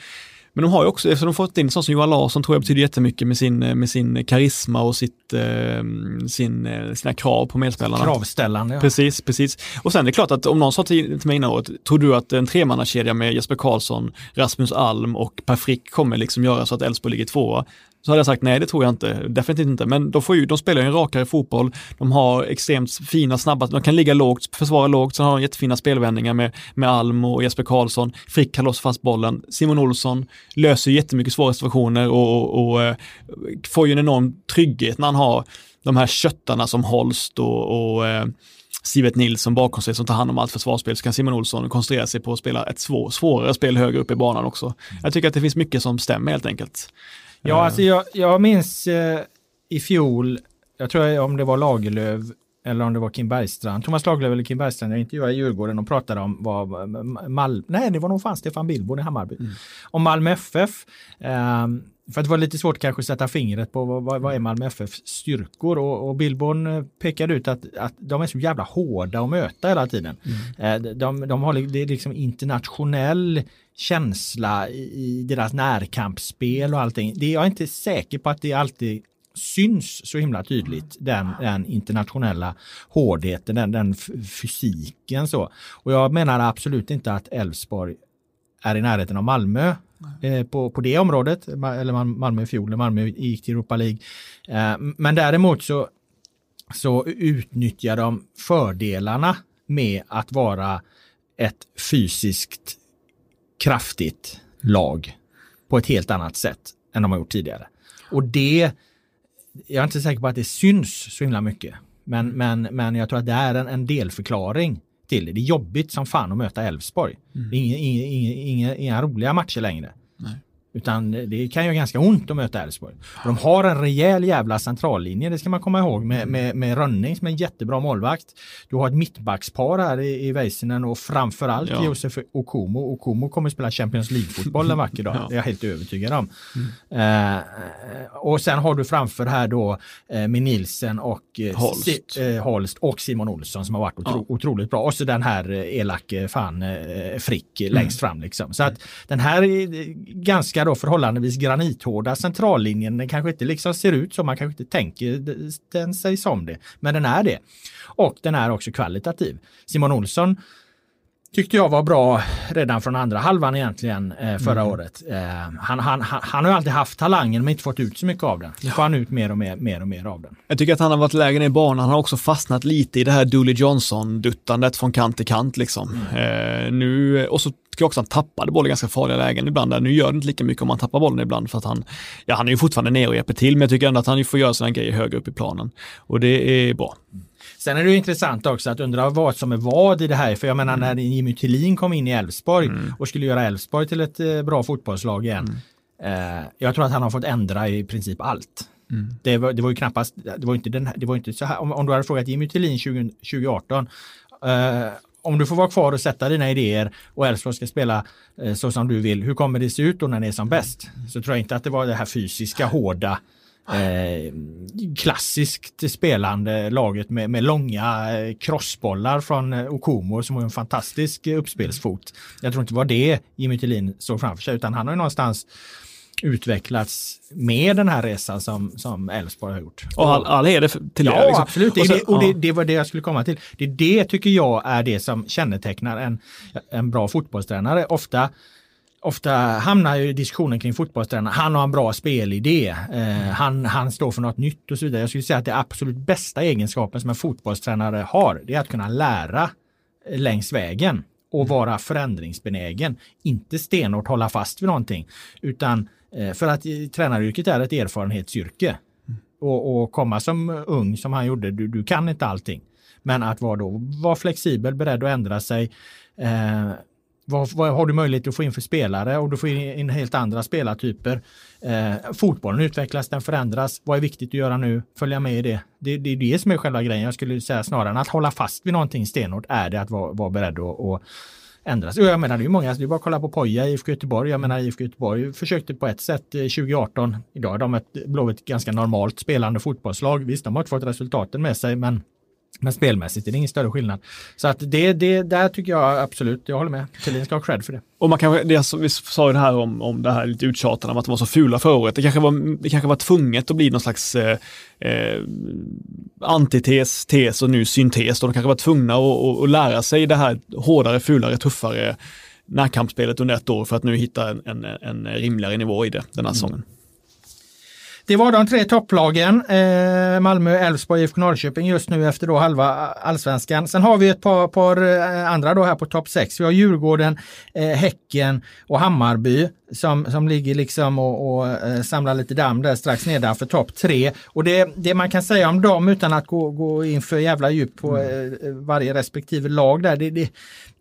men de har ju också, eftersom de fått in sån som Johan Larsson tror jag betyder jättemycket med sin, med sin karisma och sitt, eh, sin, eh, sina krav på medspelarna. Kravställande. Ja. Precis, precis. Och sen är det klart att om någon sa till, till mig innan året, tror du att en tremannakedja med Jesper Karlsson, Rasmus Alm och Per Frick kommer liksom göra så att Elfsborg ligger tvåa? Så hade jag sagt nej, det tror jag inte. Definitivt inte. Men de, får ju, de spelar ju en rakare fotboll. De har extremt fina, snabba, de kan ligga lågt, försvara lågt, sen har de jättefina spelvändningar med, med Alm och Jesper Karlsson. Frick kan låsa fast bollen. Simon Olsson löser jättemycket svåra situationer och, och, och eh, får ju en enorm trygghet när han har de här köttarna som Holst och, och eh, Sivet Nilsson bakom sig som tar hand om allt försvarsspel så kan Simon Olsson koncentrera sig på att spela ett svår, svårare spel högre upp i banan också. Jag tycker att det finns mycket som stämmer helt enkelt. Ja, alltså jag, jag minns eh, i fjol, jag tror om det var Lagerlöf eller om det var Kim Bergstrand, Thomas Lagerlöf eller Kim Bergstrand, jag intervjuade i Djurgården och pratade om vad Malmö, nej det var nog fan Stefan Billborn i Hammarby, mm. om Malmö FF. Um, för det var lite svårt kanske att sätta fingret på vad, vad är Malmö FFs styrkor och, och Billborn eh, pekade ut att, att de är så jävla hårda att möta hela tiden. Mm. Eh, de, de har det är liksom internationell känsla i, deras närkampsspel och allting. Det, jag är inte säker på att det alltid syns så himla tydligt den, den internationella hårdheten, den, den fysiken så. Och jag menar absolut inte att Elfsborg är i närheten av Malmö eh, på, på det området, eller Malmö i fjol, när Malmö gick till Europa League. Eh, men däremot så, så utnyttjar de fördelarna med att vara ett fysiskt kraftigt lag på ett helt annat sätt än de har gjort tidigare. Och det jag är inte säker på att det syns så himla mycket. Men, men, men jag tror att det är en, en delförklaring till det. Det är jobbigt som fan att möta Elfsborg. Mm. Inga, inga, inga, inga, roliga matcher längre. Nej. Utan det kan ju ganska ont att möta Elfsborg. De har en rejäl jävla centrallinje, det ska man komma ihåg, med, med, med Rönning som är en jättebra målvakt. Du har ett mittbackspar här i, i Väisänen och framförallt ja. Josef Okumo. Okumo kommer att spela Champions League-fotboll en vacker dag, ja. det är jag helt övertygad om. Mm. Eh, och sen har du framför här då eh, med Nilsen och eh, Holst. eh, Holst och Simon Olsson som har varit otro, ja. otroligt bra. Och så den här eh, elake fan eh, Frick mm. längst fram liksom. Så att den här är ganska då förhållandevis granithårda centrallinjen, den kanske inte liksom ser ut så, man kanske inte tänker den sig som det, men den är det. Och den är också kvalitativ. Simon Olsson tyckte jag var bra redan från andra halvan egentligen eh, förra mm. året. Eh, han, han, han, har alltid haft talangen men inte fått ut så mycket av den. Nu får han ut mer och mer, mer och mer av den. Jag tycker att han har varit lägen i banan. Han har också fastnat lite i det här Dooley Johnson-duttandet från kant till kant liksom. Mm. Eh, nu, och så tycker också att han tappade bollen i ganska farliga lägen ibland. Där. Nu gör det inte lika mycket om han tappar bollen ibland för att han, ja han är ju fortfarande nere och hjälper till men jag tycker ändå att han får göra sina grejer högre upp i planen. Och det är bra. Sen är det intressant också att undra vad som är vad i det här. För jag menar mm. när Jimmy Tillin kom in i Elfsborg mm. och skulle göra Elfsborg till ett eh, bra fotbollslag igen. Mm. Eh, jag tror att han har fått ändra i princip allt. Mm. Det, var, det var ju knappast, det var inte, den, det var inte så här, om, om du hade frågat Jimmy Tillin 20, 2018 eh, om du får vara kvar och sätta dina idéer och Elfsborg ska spela eh, så som du vill, hur kommer det se ut då när det är som bäst? Så tror jag inte att det var det här fysiska, hårda, eh, klassiskt spelande laget med, med långa eh, crossbollar från eh, Okomo som har en fantastisk uppspelsfot. Jag tror inte det var det Jimmy Tillin såg framför sig utan han har ju någonstans utvecklats med den här resan som, Elfsborg har gjort. Och all, all heder till ja, det. Liksom. absolut. Och, så, det, och det, det, var det jag skulle komma till. Det, det tycker jag är det som kännetecknar en, en bra fotbollstränare. Ofta ofta hamnar ju diskussionen kring fotbollstränare. Han har en bra spelidé. Eh, han, han står för något nytt och så vidare. Jag skulle säga att det absolut bästa egenskapen som en fotbollstränare har, det är att kunna lära längs vägen och vara förändringsbenägen. Inte stenhårt hålla fast vid någonting, utan Eh, för att tränaryrket är ett erfarenhetsyrke. Och, och komma som ung som han gjorde, du, du kan inte allting. Men att vara då, vara flexibel, beredd att ändra sig. Eh, vad, vad, har du möjlighet att få in för spelare och du får in helt andra spelartyper. Eh, fotbollen utvecklas, den förändras. Vad är viktigt att göra nu? Följa med i det. Det, det är det som är själva grejen. Jag skulle säga snarare än att hålla fast vid någonting stenhårt är det att vara, vara beredd att, att ändras. Jag menar det är ju många, det är bara att kolla på Poja, IFK Göteborg. Jag menar IFK Göteborg försökte på ett sätt eh, 2018. Idag är de ett, Blåvitt ganska normalt spelande fotbollslag. Visst, de har inte fått resultaten med sig, men men spelmässigt är det ingen större skillnad. Så att det, det där tycker jag absolut, jag håller med. Thelin ska ha cred för det. Och man kanske, det, vi sa ju det här om, om det här lite uttjatande om att de var så fula förra året. Det kanske var, det kanske var tvunget att bli någon slags eh, eh, antites, tes och nu syntes. De kanske var tvungna att, att, att lära sig det här hårdare, fulare, tuffare närkampsspelet under ett år för att nu hitta en, en, en rimligare nivå i det den här mm. säsongen. Det var de tre topplagen. Eh, Malmö, Elfsborg, IFK Norrköping just nu efter då halva allsvenskan. Sen har vi ett par, par eh, andra då här på topp 6. Vi har Djurgården, eh, Häcken och Hammarby som, som ligger liksom och, och eh, samlar lite damm där strax nedanför topp 3. Och det, det man kan säga om dem utan att gå, gå in för jävla djup på mm. eh, varje respektive lag där, det, det,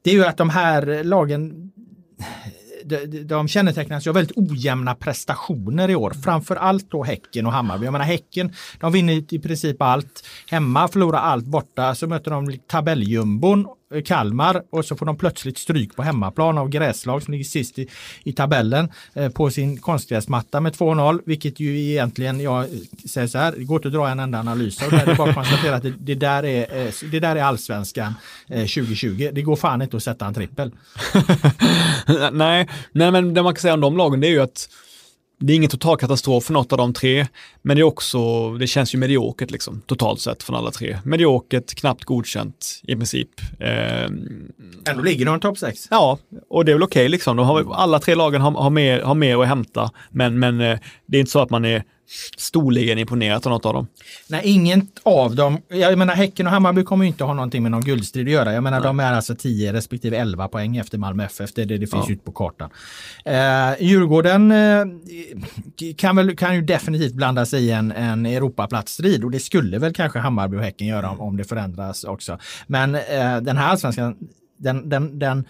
det är ju att de här lagen de, de kännetecknas av väldigt ojämna prestationer i år. Framför allt då Häcken och Hammarby. Jag menar Häcken, de vinner i princip allt hemma, förlorar allt borta. Så möter de tabelljumbon Eh, Kalmar och så får de plötsligt stryk på hemmaplan av gräslag som ligger sist i, i tabellen eh, på sin konstgräsmatta med 2-0, vilket ju egentligen, jag säger så här, det går inte att dra en enda analys av det. Det är bara att konstatera att det, det, där är, eh, det där är allsvenskan eh, 2020. Det går fan inte att sätta en trippel. nej, nej, men det man kan säga om de lagen det är ju att det är ingen total katastrof för något av de tre, men det är också, det känns ju mediokert liksom, totalt sett från alla tre. Mediokert, knappt godkänt i princip. Eh, Ändå ligger de topp sex. Ja, och det är väl okej okay, liksom. De har, alla tre lagen har, har, mer, har mer att hämta, men, men eh, det är inte så att man är storligen imponerat av något av dem. Nej, inget av dem. Jag menar Häcken och Hammarby kommer inte ha någonting med någon guldstrid att göra. Jag menar Nej. de är alltså 10 respektive 11 poäng efter Malmö FF. Det, det, det finns ja. ut på kartan. Eh, Djurgården eh, kan, väl, kan ju definitivt blanda sig i en, en Europaplatsstrid och det skulle väl kanske Hammarby och Häcken göra om, om det förändras också. Men eh, den här allsvenskan den, den, den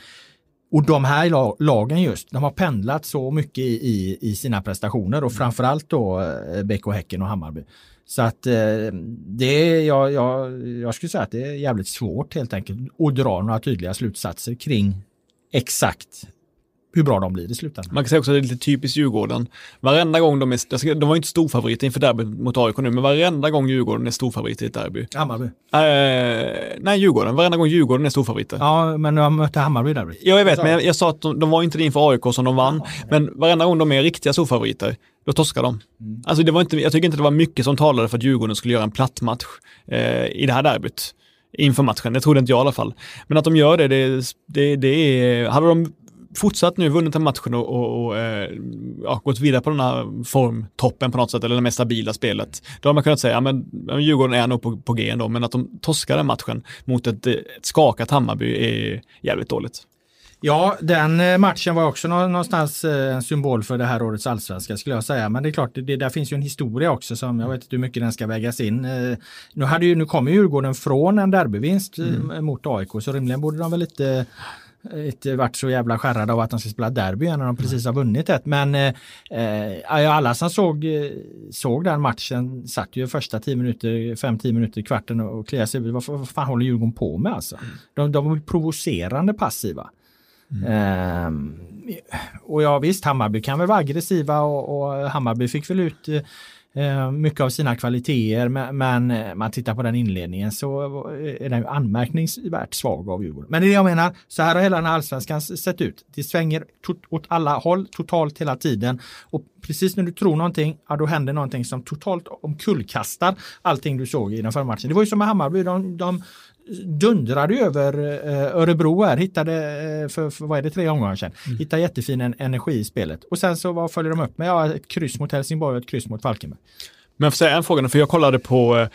och de här lagen just, de har pendlat så mycket i, i, i sina prestationer och framförallt då eh, BK Häcken och Hammarby. Så att eh, det är, jag, jag, jag skulle säga att det är jävligt svårt helt enkelt att dra några tydliga slutsatser kring exakt hur bra de blir i slutändan. Man kan säga också att det är lite typiskt Djurgården. Varenda gång de är, de var inte storfavoriter inför derbyt mot AIK nu, men varenda gång Djurgården är storfavorit i ett derby. Hammarby? Äh, nej, Djurgården. Varenda gång Djurgården är storfavoriter. Ja, men de mötte Hammarby i derby. Ja, jag vet, men jag, jag, sa att de, de var inte det inför AIK som de vann. Ja, men varenda gång de är riktiga storfavoriter, då torskar de. Mm. Alltså det var inte, jag tycker inte det var mycket som talade för att Djurgården skulle göra en platt match eh, i det här derbyt inför matchen. Det trodde inte jag i alla fall. Men att de gör det, det, det, det är, hade de fortsatt nu, vunnit den matchen och, och, och eh, ja, gått vidare på den här formtoppen på något sätt, eller det mest stabila spelet, då har man kunnat säga, ja men Djurgården är nog på, på G ändå, men att de torskar den matchen mot ett, ett skakat Hammarby är jävligt dåligt. Ja, den eh, matchen var också någonstans eh, en symbol för det här årets allsvenska skulle jag säga. Men det är klart, det, där finns ju en historia också som jag vet inte hur mycket den ska vägas in. Nu, hade ju, nu kommer Djurgården från en derbyvinst mm. mot AIK så rimligen borde de väl lite inte varit så jävla skärrade av att de ska spela derby när de precis har vunnit ett. Men eh, eh alla som såg, såg den matchen satt ju första 10 minuter, 5-10 minuter i kvarten och kliade sig vad, fan håller Djurgården på med alltså? De, de var provocerande passiva. Mm. Eh, och ja visst, Hammarby kan väl vara aggressiva och, och Hammarby fick väl ut Eh, Eh, mycket av sina kvaliteter men eh, man tittar på den inledningen så eh, är den anmärkningsvärt svag av Djurgården. Men det är det jag menar, så här har hela den här allsvenskan sett ut. Det svänger åt alla håll totalt hela tiden och precis när du tror någonting, ja då händer någonting som totalt omkullkastar allting du såg i den förra matchen. Det var ju som med Hammarby, de, de dundrade över eh, Örebro här, hittade eh, för, för vad är det, tre omgångar sedan, mm. hittade jättefin energi i spelet. Och sen så vad följer de upp med? Ja, ett kryss mot Helsingborg och ett kryss mot Falkenberg. Men jag får säga en fråga, för jag kollade på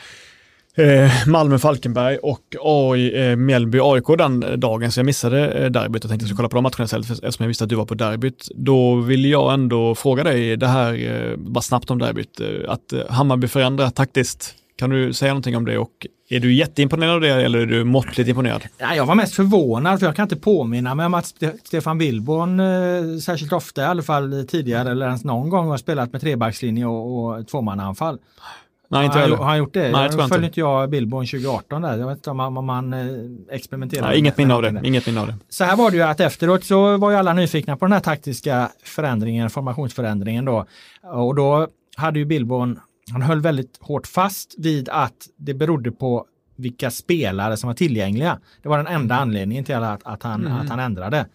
eh, Malmö-Falkenberg och AI, eh, Mjällby-AIK den dagen, så jag missade eh, derbyt och tänkte att jag skulle kolla på de matcherna istället, eftersom jag visste att du var på derbyt. Då vill jag ändå fråga dig det här, eh, bara snabbt om derbyt, eh, att eh, Hammarby förändrar taktiskt. Kan du säga någonting om det och är du jätteimponerad av det eller är du måttligt imponerad? Ja, jag var mest förvånad för jag kan inte påminna mig om att Stefan Billborn eh, särskilt ofta i alla fall tidigare eller ens någon gång har spelat med trebackslinje och, och tvåmannaanfall. Nej, inte han, har han gjort det? Nej, jag följde inte jag Billborn 2018 där. Jag vet inte om man, om eh, experimenterar. Nej, inget minne av det. Inget minne av det. Så här var det ju att efteråt så var ju alla nyfikna på den här taktiska förändringen, formationsförändringen då. Och då hade ju Billborn han höll väldigt hårt fast vid att det berodde på vilka spelare som var tillgängliga. Det var den enda mm. anledningen till att, att, han, mm. att han ändrade.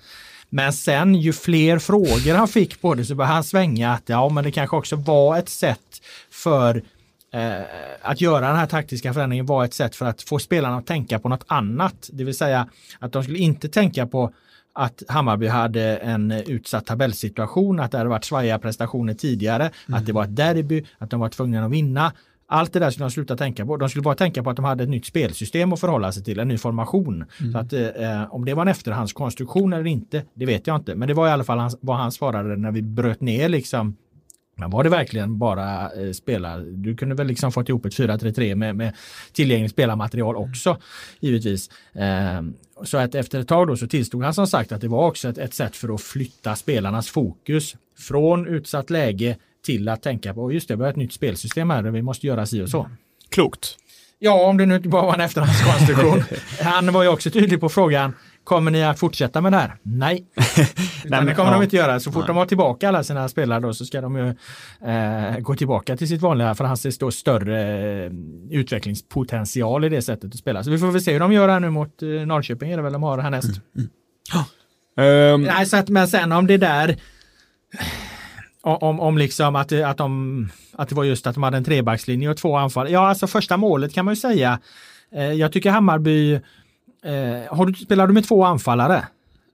Men sen ju fler frågor han fick på det så började han svänga att ja, men det kanske också var ett sätt för eh, att göra den här taktiska förändringen var ett sätt för att få spelarna att tänka på något annat. Det vill säga att de skulle inte tänka på att Hammarby hade en utsatt tabellsituation, att det hade varit svajiga prestationer tidigare, mm. att det var ett derby, att de var tvungna att vinna. Allt det där skulle de sluta tänka på. De skulle bara tänka på att de hade ett nytt spelsystem att förhålla sig till, en ny formation. Mm. Så att, eh, om det var en efterhandskonstruktion eller inte, det vet jag inte. Men det var i alla fall hans, vad han svarade när vi bröt ner liksom men var det verkligen bara eh, spela? Du kunde väl liksom fått ihop ett 4-3-3 med, med tillgängligt spelarmaterial också, givetvis. Eh, så att efter ett tag då så tillstod han som sagt att det var också ett, ett sätt för att flytta spelarnas fokus från utsatt läge till att tänka på, just det, vi har ett nytt spelsystem här, vi måste göra si och så. Klokt. Ja, om det nu inte bara var en efterhandskonstruktion. han var ju också tydlig på frågan, Kommer ni att fortsätta med det här? Nej, Nej det kommer ja. de inte göra. Så fort Nej. de har tillbaka alla sina spelare då så ska de ju eh, gå tillbaka till sitt vanliga, för han ser då större eh, utvecklingspotential i det sättet att spela. Så vi får väl se hur de gör här nu mot eh, Norrköping, är det väl de har härnäst. Mm. Mm. Oh. Um. Nej, så att, men sen om det där om, om liksom att, att, de, att det var just att de hade en trebackslinje och två anfall. Ja, alltså första målet kan man ju säga. Eh, jag tycker Hammarby Eh, har du, spelar du med två anfallare,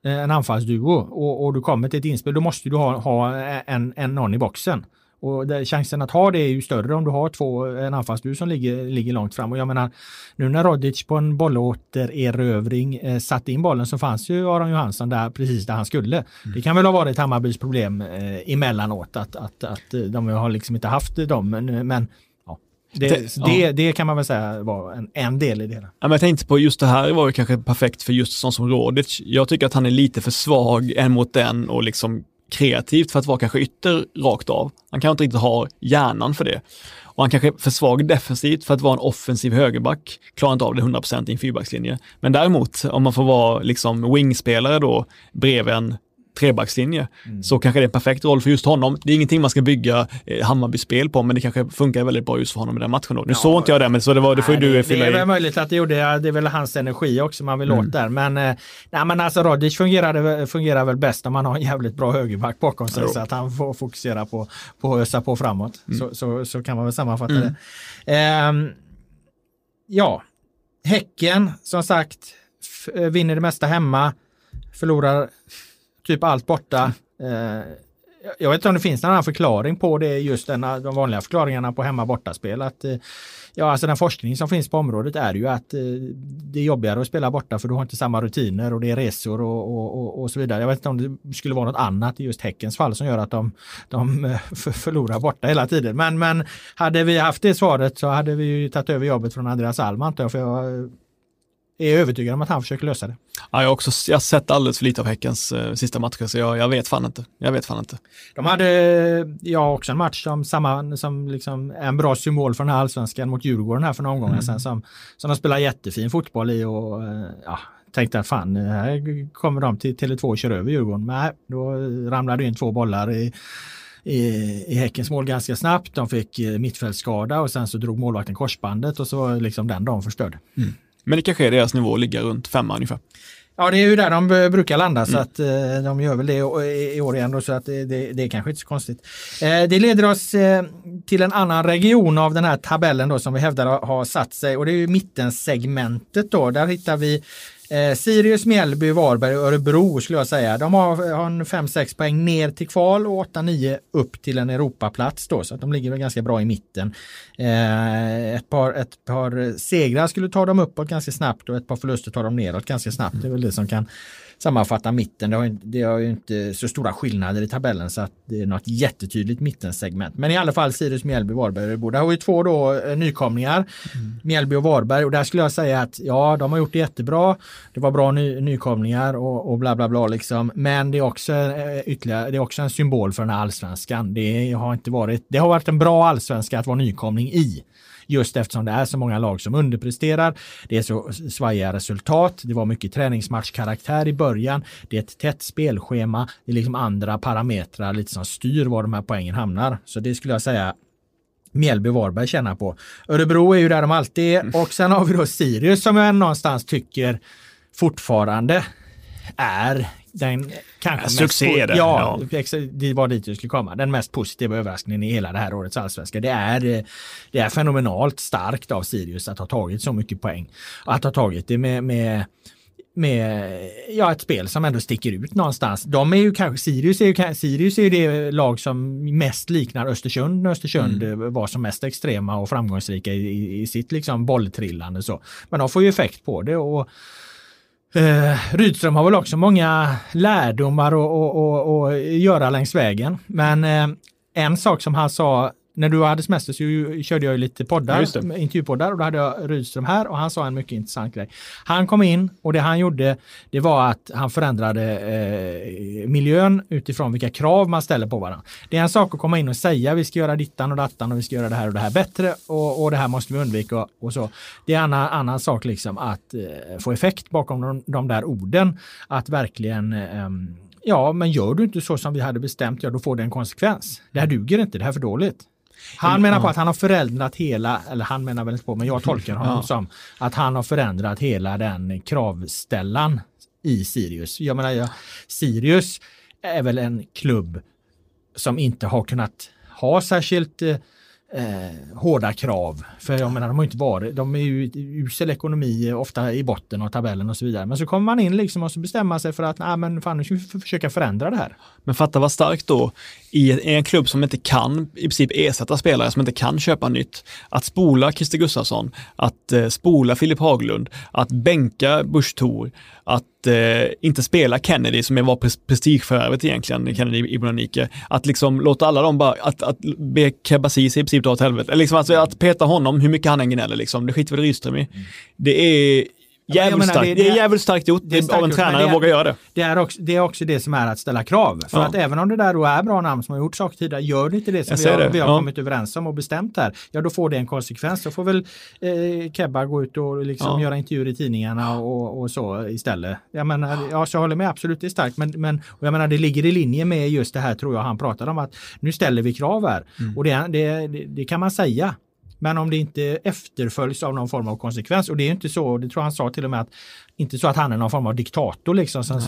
eh, en anfallsduo och, och, du kommer till ett inspel, då måste du ha, ha en, en någon i boxen. Och det, chansen att ha det är ju större om du har två, en anfallsduo som ligger, ligger långt fram. Och jag menar, nu när Rodic på en bollåtererövring eh, satte in bollen så fanns ju Aron Johansson där precis där han skulle. Mm. Det kan väl ha varit Hammarbys problem eh, emellanåt att, att, att de har liksom inte haft dem. Men, men det, det, ja. det, kan man väl säga var en, en del i det hela. Ja, men jag tänkte på just det här var ju kanske perfekt för just sån som Rodic. Jag tycker att han är lite för svag en mot den och liksom kreativt för att vara kanske ytter rakt av. Han kanske inte riktigt har hjärnan för det. Och han kanske är för svag defensivt för att vara en offensiv högerback. Klarar inte av det 100% i en fyrbackslinje. Men däremot, om man får vara liksom wingspelare då bredvid en trebackslinje, mm. så kanske det är en perfekt roll för just honom. Det är ingenting man ska bygga eh, Hammarby-spel på, men det kanske funkar väldigt bra just för honom i den matchen. Då. Nu ja, såg inte jag det, men så det, var, det får nej, du fylla i. Det är väl möjligt att det gjorde, det är väl hans energi också man vill mm. åt där. Men, eh, nej, men alltså Rodic fungerar, fungerar väl bäst om man har en jävligt bra högerback bakom sig, så att han får fokusera på, på att ösa på framåt. Mm. Så, så, så, kan man väl sammanfatta mm. det. Um, ja, Häcken som sagt vinner det mesta hemma, förlorar typ allt borta. Eh, jag vet inte om det finns någon annan förklaring på det, just den, de vanliga förklaringarna på hemma bortaspel. Att, eh, ja, alltså den forskning som finns på området är ju att eh, det är jobbigare att spela borta för du har inte samma rutiner och det är resor och, och, och, och så vidare. Jag vet inte om det skulle vara något annat i just Häckens fall som gör att de, de förlorar borta hela tiden. Men, men hade vi haft det svaret så hade vi ju tagit över jobbet från Andreas Alm antar jag. För jag är övertygad om att han försöker lösa det. Ja, jag, har också, jag har sett alldeles för lite av Häckens eh, sista matcher, så jag, jag, vet fan inte. Jag vet fan inte. De hade, ja, också en match som, samma, som liksom en bra symbol för den här allsvenskan mot Djurgården här för några omgångar mm. sedan, som, som de spelar jättefin fotboll i och eh, ja, tänkte att fan, här kommer de till Tele2 och kör över Djurgården. Nej, då ramlade in två bollar i i, i Häckens mål ganska snabbt. De fick eh, mittfältsskada och sen så drog målvakten korsbandet och så var liksom den dagen förstörd. Mm. Men det kanske är deras nivå, ligga runt femma ungefär. Ja, det är ju där de brukar landa så mm. att eh, de gör väl det i år igen då, så att det, det, det är kanske inte så konstigt. Eh, det leder oss eh, till en annan region av den här tabellen då som vi hävdar har satt sig och det är ju mittensegmentet då. Där hittar vi Eh, Sirius, Mjällby, Varberg och Örebro skulle jag säga. De har, har en 5-6 poäng ner till kval och 8-9 upp till en Europaplats då, så att de ligger väl ganska bra i mitten. Eh, ett, par, ett par segrar skulle ta dem uppåt ganska snabbt och ett par förluster tar dem neråt ganska snabbt. Det är väl det som kan sammanfatta mitten. Det har, det har ju inte så stora skillnader i tabellen så att det är något jättetydligt mittensegment. Men i alla fall Sirius, Mjällby, Varberg, Örebro. Där har vi två då eh, nykomlingar. Mm. Mjällby och Varberg och där skulle jag säga att ja, de har gjort det jättebra. Det var bra ny, nykomlingar och, och bla bla bla liksom. Men det är också eh, ytterligare, det är också en symbol för den här allsvenskan. Det har inte varit, det har varit en bra allsvenska att vara nykomling i just eftersom det är så många lag som underpresterar. Det är så svajiga resultat. Det var mycket träningsmatchkaraktär i början. Det är ett tätt spelschema. Det är liksom andra parametrar lite som styr var de här poängen hamnar. Så det skulle jag säga Mjällby Varberg tjänar på. Örebro är ju där de alltid är mm. och sen har vi då Sirius som jag någonstans tycker fortfarande är den kanske Succé mest, ja, ja, det var dit jag skulle komma. Den mest positiva överraskningen i hela det här årets allsvenska. Det är, det är fenomenalt starkt av Sirius att ha tagit så mycket poäng. Att ha tagit det med, med med ja, ett spel som ändå sticker ut någonstans. De är ju kanske, Sirius är ju, Sirius är ju det lag som mest liknar Östersund när Östersund mm. var som mest extrema och framgångsrika i, i sitt liksom bolltrillande. Så. Men de får ju effekt på det. och Eh, Rydström har väl också många lärdomar att göra längs vägen. Men eh, en sak som han sa när du hade semester så körde jag lite poddar, intervjupoddar och då hade jag Rydström här och han sa en mycket intressant grej. Han kom in och det han gjorde det var att han förändrade eh, miljön utifrån vilka krav man ställer på varandra. Det är en sak att komma in och säga vi ska göra dittan och dattan och vi ska göra det här och det här bättre och, och det här måste vi undvika och så. Det är en annan, annan sak liksom att eh, få effekt bakom de, de där orden. Att verkligen eh, Ja, men gör du inte så som vi hade bestämt, ja då får det en konsekvens. Det här duger inte, det här är för dåligt. Han menar på att han har förändrat hela, eller han menar väl inte på, men jag tolkar honom ja. som att han har förändrat hela den kravställan i Sirius. Jag menar, jag, Sirius är väl en klubb som inte har kunnat ha särskilt eh, hårda krav. För jag menar, de har inte varit, de är ju usel ekonomi ofta i botten av tabellen och så vidare. Men så kommer man in liksom och så bestämmer sig för att nej men fan nu ska vi försöka förändra det här. Men fatta vad starkt då i en klubb som inte kan i princip ersätta spelare, som inte kan köpa nytt. Att spola Christer Gustafsson, att eh, spola Filip Haglund, att bänka Busch Thor, att eh, inte spela Kennedy som var prestigeförvärvet egentligen, Kennedy Ibranike. Att liksom låta alla dem bara, att, att be Kebasis i princip dra åt helvete. Liksom alltså att peta honom hur mycket han än gnäller liksom. Det skiter väl Rydström i. Mm. Det är Jävligt menar, starkt. Det, det, är jävligt starkt gjort det är starkt av en tränare att våga göra det. Det är, också, det är också det som är att ställa krav. För ja. att även om det där då är bra namn som har gjort saker tidigare, gör det inte det som vi har, det. vi har ja. kommit överens om och bestämt här, ja då får det en konsekvens. Då får väl eh, Kebba gå ut och liksom ja. göra intervjuer i tidningarna och, och, så istället. Jag menar, ja, så jag håller med, absolut det är starkt. Men, men och jag menar, det ligger i linje med just det här tror jag han pratade om att nu ställer vi krav här. Mm. Och det, det, det kan man säga. Men om det inte efterföljs av någon form av konsekvens och det är inte så, det tror han sa till och med att inte så att han är någon form av diktator liksom som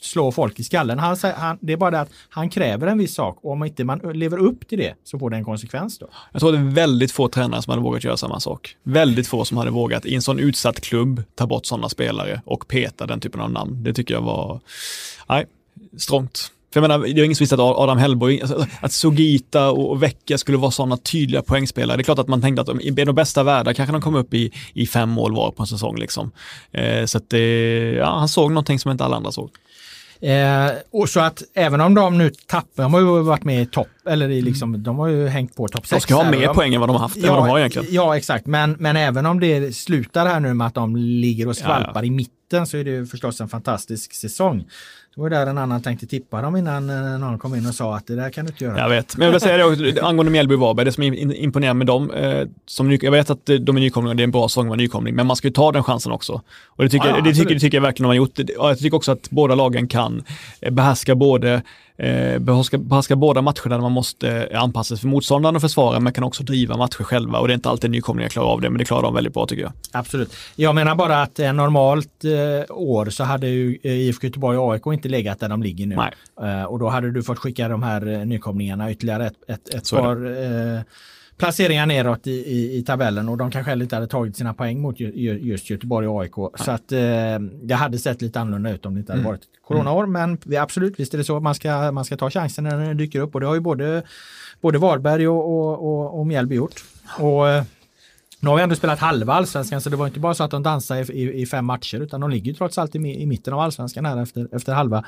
slår folk i skallen. Han, han, det är bara det att han kräver en viss sak och om inte man lever upp till det så får det en konsekvens då. Jag tror det är väldigt få tränare som hade vågat göra samma sak. Väldigt få som hade vågat i en sån utsatt klubb ta bort sådana spelare och peta den typen av namn. Det tycker jag var, nej, strångt. För jag menar, det är ingen som visste att Adam Hellborg, alltså, att Sogita och Vecchia skulle vara sådana tydliga poängspelare. Det är klart att man tänkte att de, i de bästa världar kanske de kom upp i, i fem mål var på en säsong. Liksom. Eh, så att det, ja, han såg någonting som inte alla andra såg. Eh, och så att även om de nu tappar, de har ju varit med i topp, eller i liksom, mm. de har ju hängt på topp 6. De ska ha mer poäng än vad de har haft, ja, de har egentligen. Ja, exakt. Men, men även om det slutar här nu med att de ligger och skvalpar ja, ja. i mitten så är det ju förstås en fantastisk säsong. Det var där en annan tänkte tippa dem innan eh, någon kom in och sa att det där kan du inte göra. Jag vet, men jag vill säga det också, angående Mjällby och Varberg, det som imponerar med dem, eh, som, jag vet att de är nykomlingar, det är en bra säsong att vara nykomling, men man ska ju ta den chansen också. Och det tycker, ja, ja, det, tycker, det tycker jag verkligen de har gjort. Jag tycker också att båda lagen kan eh, behärska både eh, behärska, behärska båda matcherna där man måste anpassa sig för motståndaren och försvara, men kan också driva matcher själva och det är inte alltid nykomlingar klarar av det, men det klarar de väldigt bra tycker jag. Absolut. Jag menar bara att eh, normalt eh, år så hade ju IFK Göteborg och AIK inte legat där de ligger nu. Eh, och då hade du fått skicka de här eh, nykomlingarna ytterligare ett, ett, ett par eh, placeringar neråt i, i, i, tabellen och de kanske inte hade tagit sina poäng mot just Göteborg och AIK. Ja. Så att eh, det hade sett lite annorlunda ut om det inte hade mm. varit coronaår. Men vi, absolut, visst är det så. Man ska, man ska ta chansen när den dyker upp och det har ju både, både Varberg och, och, och, och Mjällby gjort. Och, eh, nu har vi ändå spelat halva allsvenskan så det var inte bara så att de dansade i, i, i fem matcher utan de ligger trots allt i, i mitten av allsvenskan här efter, efter halva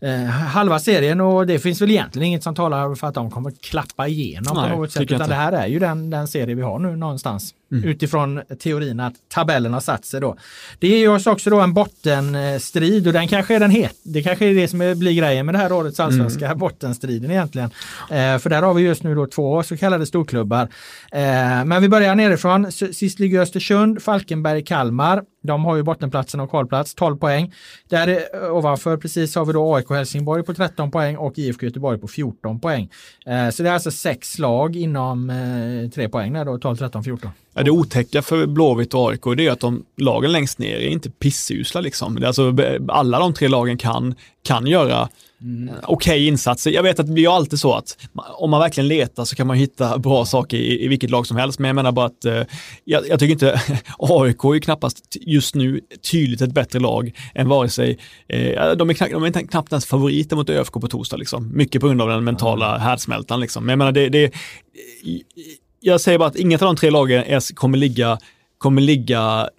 eh, halva serien och det finns väl egentligen inget som talar för att de kommer klappa igenom Nej, på något sätt. Utan det här är ju den, den serie vi har nu någonstans. Mm. Utifrån teorin att tabellen har satt sig då. Det ger oss också då en bottenstrid och den kanske är den het. Det kanske är det som blir grejen med det här årets allsvenska mm. bottenstriden egentligen. Eh, för där har vi just nu då två så kallade storklubbar. Eh, men vi börjar nerifrån. Sist ligger Östersund, Falkenberg, Kalmar. De har ju bottenplatsen och kvalplats, 12 poäng. Där eh, ovanför precis har vi då AIK Helsingborg på 13 poäng och IFK Göteborg på 14 poäng. Eh, så det är alltså sex lag inom eh, tre poäng där då, 12, 13, 14. Ja, det otäcka för Blåvitt och AIK är att de lagen längst ner är inte pissusla liksom. Alltså, alla de tre lagen kan, kan göra Mm. okej okay insatser. Jag vet att det blir alltid så att om man verkligen letar så kan man hitta bra saker i, i vilket lag som helst. Men jag menar bara att eh, jag, jag tycker inte AIK är knappast just nu tydligt ett bättre lag än vare sig, eh, de, är knappt, de är knappt ens favoriter mot ÖFK på torsdag. Liksom. Mycket på grund av den mentala härdsmältan. Liksom. Men jag menar, det, det, jag säger bara att inget av de tre lagen är, kommer ligga kommer ligga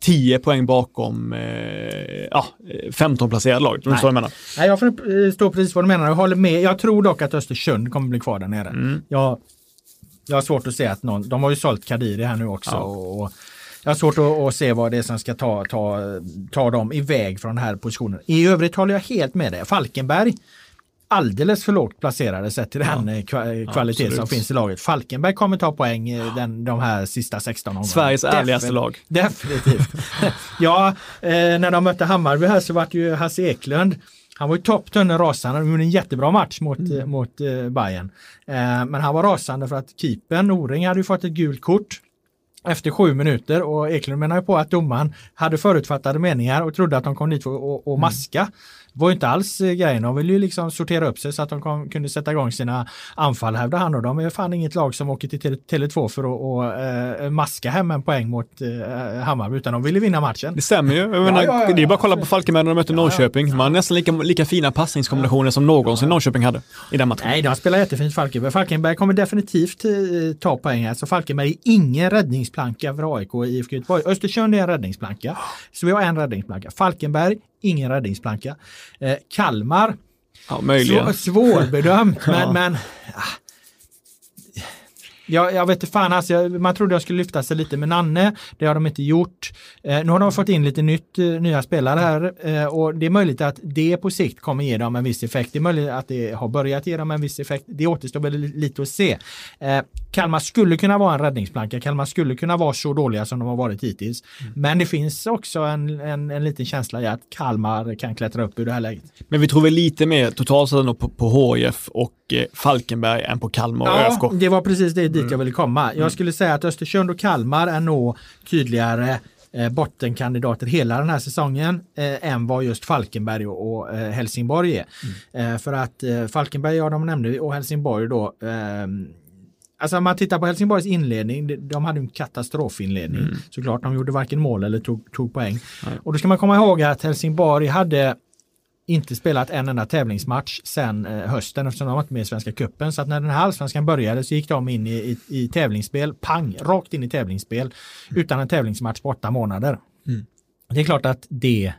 10 poäng bakom eh, ja, 15 placerade lag. Det är så jag menar. Nej, jag förstår precis vad du menar och håller med. Jag tror dock att Östersund kommer bli kvar där nere. Mm. Jag, jag har svårt att se att någon, de har ju sålt Kadiri här nu också. Ja. Och, och jag har svårt att, att se vad det är som ska ta, ta, ta dem iväg från den här positionen. I övrigt håller jag helt med dig. Falkenberg, alldeles för lågt placerade sett till den eh, kva, kvalitet som absolut. finns i laget. Falkenberg kommer ta poäng eh, den, de här sista 16 omgångarna. Sveriges ärligaste Defin- lag. Definitivt. ja, eh, när de mötte Hammarby här så var ju Hasse Eklund han var ju topp tunnel rasande, han gjorde en jättebra match mot, eh, mot eh, Bayern. Eh, men han var rasande för att keepern, Noring, hade ju fått ett gult kort efter sju minuter och Eklund menar ju på att domaren hade förutfattade meningar och trodde att de kom dit för att och, och maska. Det var ju inte alls eh, grejen, de ville ju liksom sortera upp sig så att de kom, kunde sätta igång sina anfall hävdar han och de är fan inget lag som åker till Tele- Tele2 för att och, eh, maska hem en poäng mot eh, Hammarby utan de ville vinna matchen. Det stämmer ju. Menar, ja, ja, det är bara att kolla på Falkenberg när de mötte Norrköping. Man har nästan lika, lika fina passningskombinationer som någonsin Norrköping hade i den matchen. Nej, de spelar jättefint Falkenberg. Falkenberg kommer definitivt eh, ta poäng här. Så Falkenberg är ingen räddningsplanka för AIK och IFK Göteborg. Östersund är en räddningsplanka. Så vi har en räddningsplanka. Falkenberg, ingen räddningsplanka. Eh, Kalmar, Ja, möjligen. svår, svårbedömt. men, Ja. men ah. Ja, jag vet inte fan, alltså, jag- man trodde jag skulle lyfta sig lite med Nanne. Det har de inte gjort. Eh, nu har de fått in lite nytt, eh, nya spelare här eh, och det är möjligt att det på sikt kommer ge dem en viss effekt. Det är möjligt att det har börjat ge dem en viss effekt. Det återstår väl li- lite att se. Eh, Kalmar skulle kunna vara en räddningsplanka. Kalmar skulle kunna vara så dåliga som de har varit hittills. Men det finns också en, en, en liten känsla i att Kalmar kan klättra upp ur det här läget. Men vi tror väl lite mer totalt sett på, på HIF och eh, Falkenberg än på Kalmar och ÖFK. det var precis det dit jag ville komma. Jag skulle säga att Östersund och Kalmar är nog tydligare eh, bottenkandidater hela den här säsongen eh, än vad just Falkenberg och, och eh, Helsingborg är. Eh, för att eh, Falkenberg, ja de nämnde vi, och Helsingborg då ehm, Alltså om man tittar på Helsingborgs inledning, de- de hade en katastrofinledning. Såklart, de gjorde varken mål eller tog, tog poäng. Och då ska man komma ihåg att Helsingborg hade inte spelat en enda tävlingsmatch sedan eh, hösten eftersom de var inte med i Svenska Cupen. Så att när den här allsvenskan började så gick de in i, i, i tävlingsspel, pang, rakt in i tävlingsspel utan en tävlingsmatch på åtta månader. Det är klart att det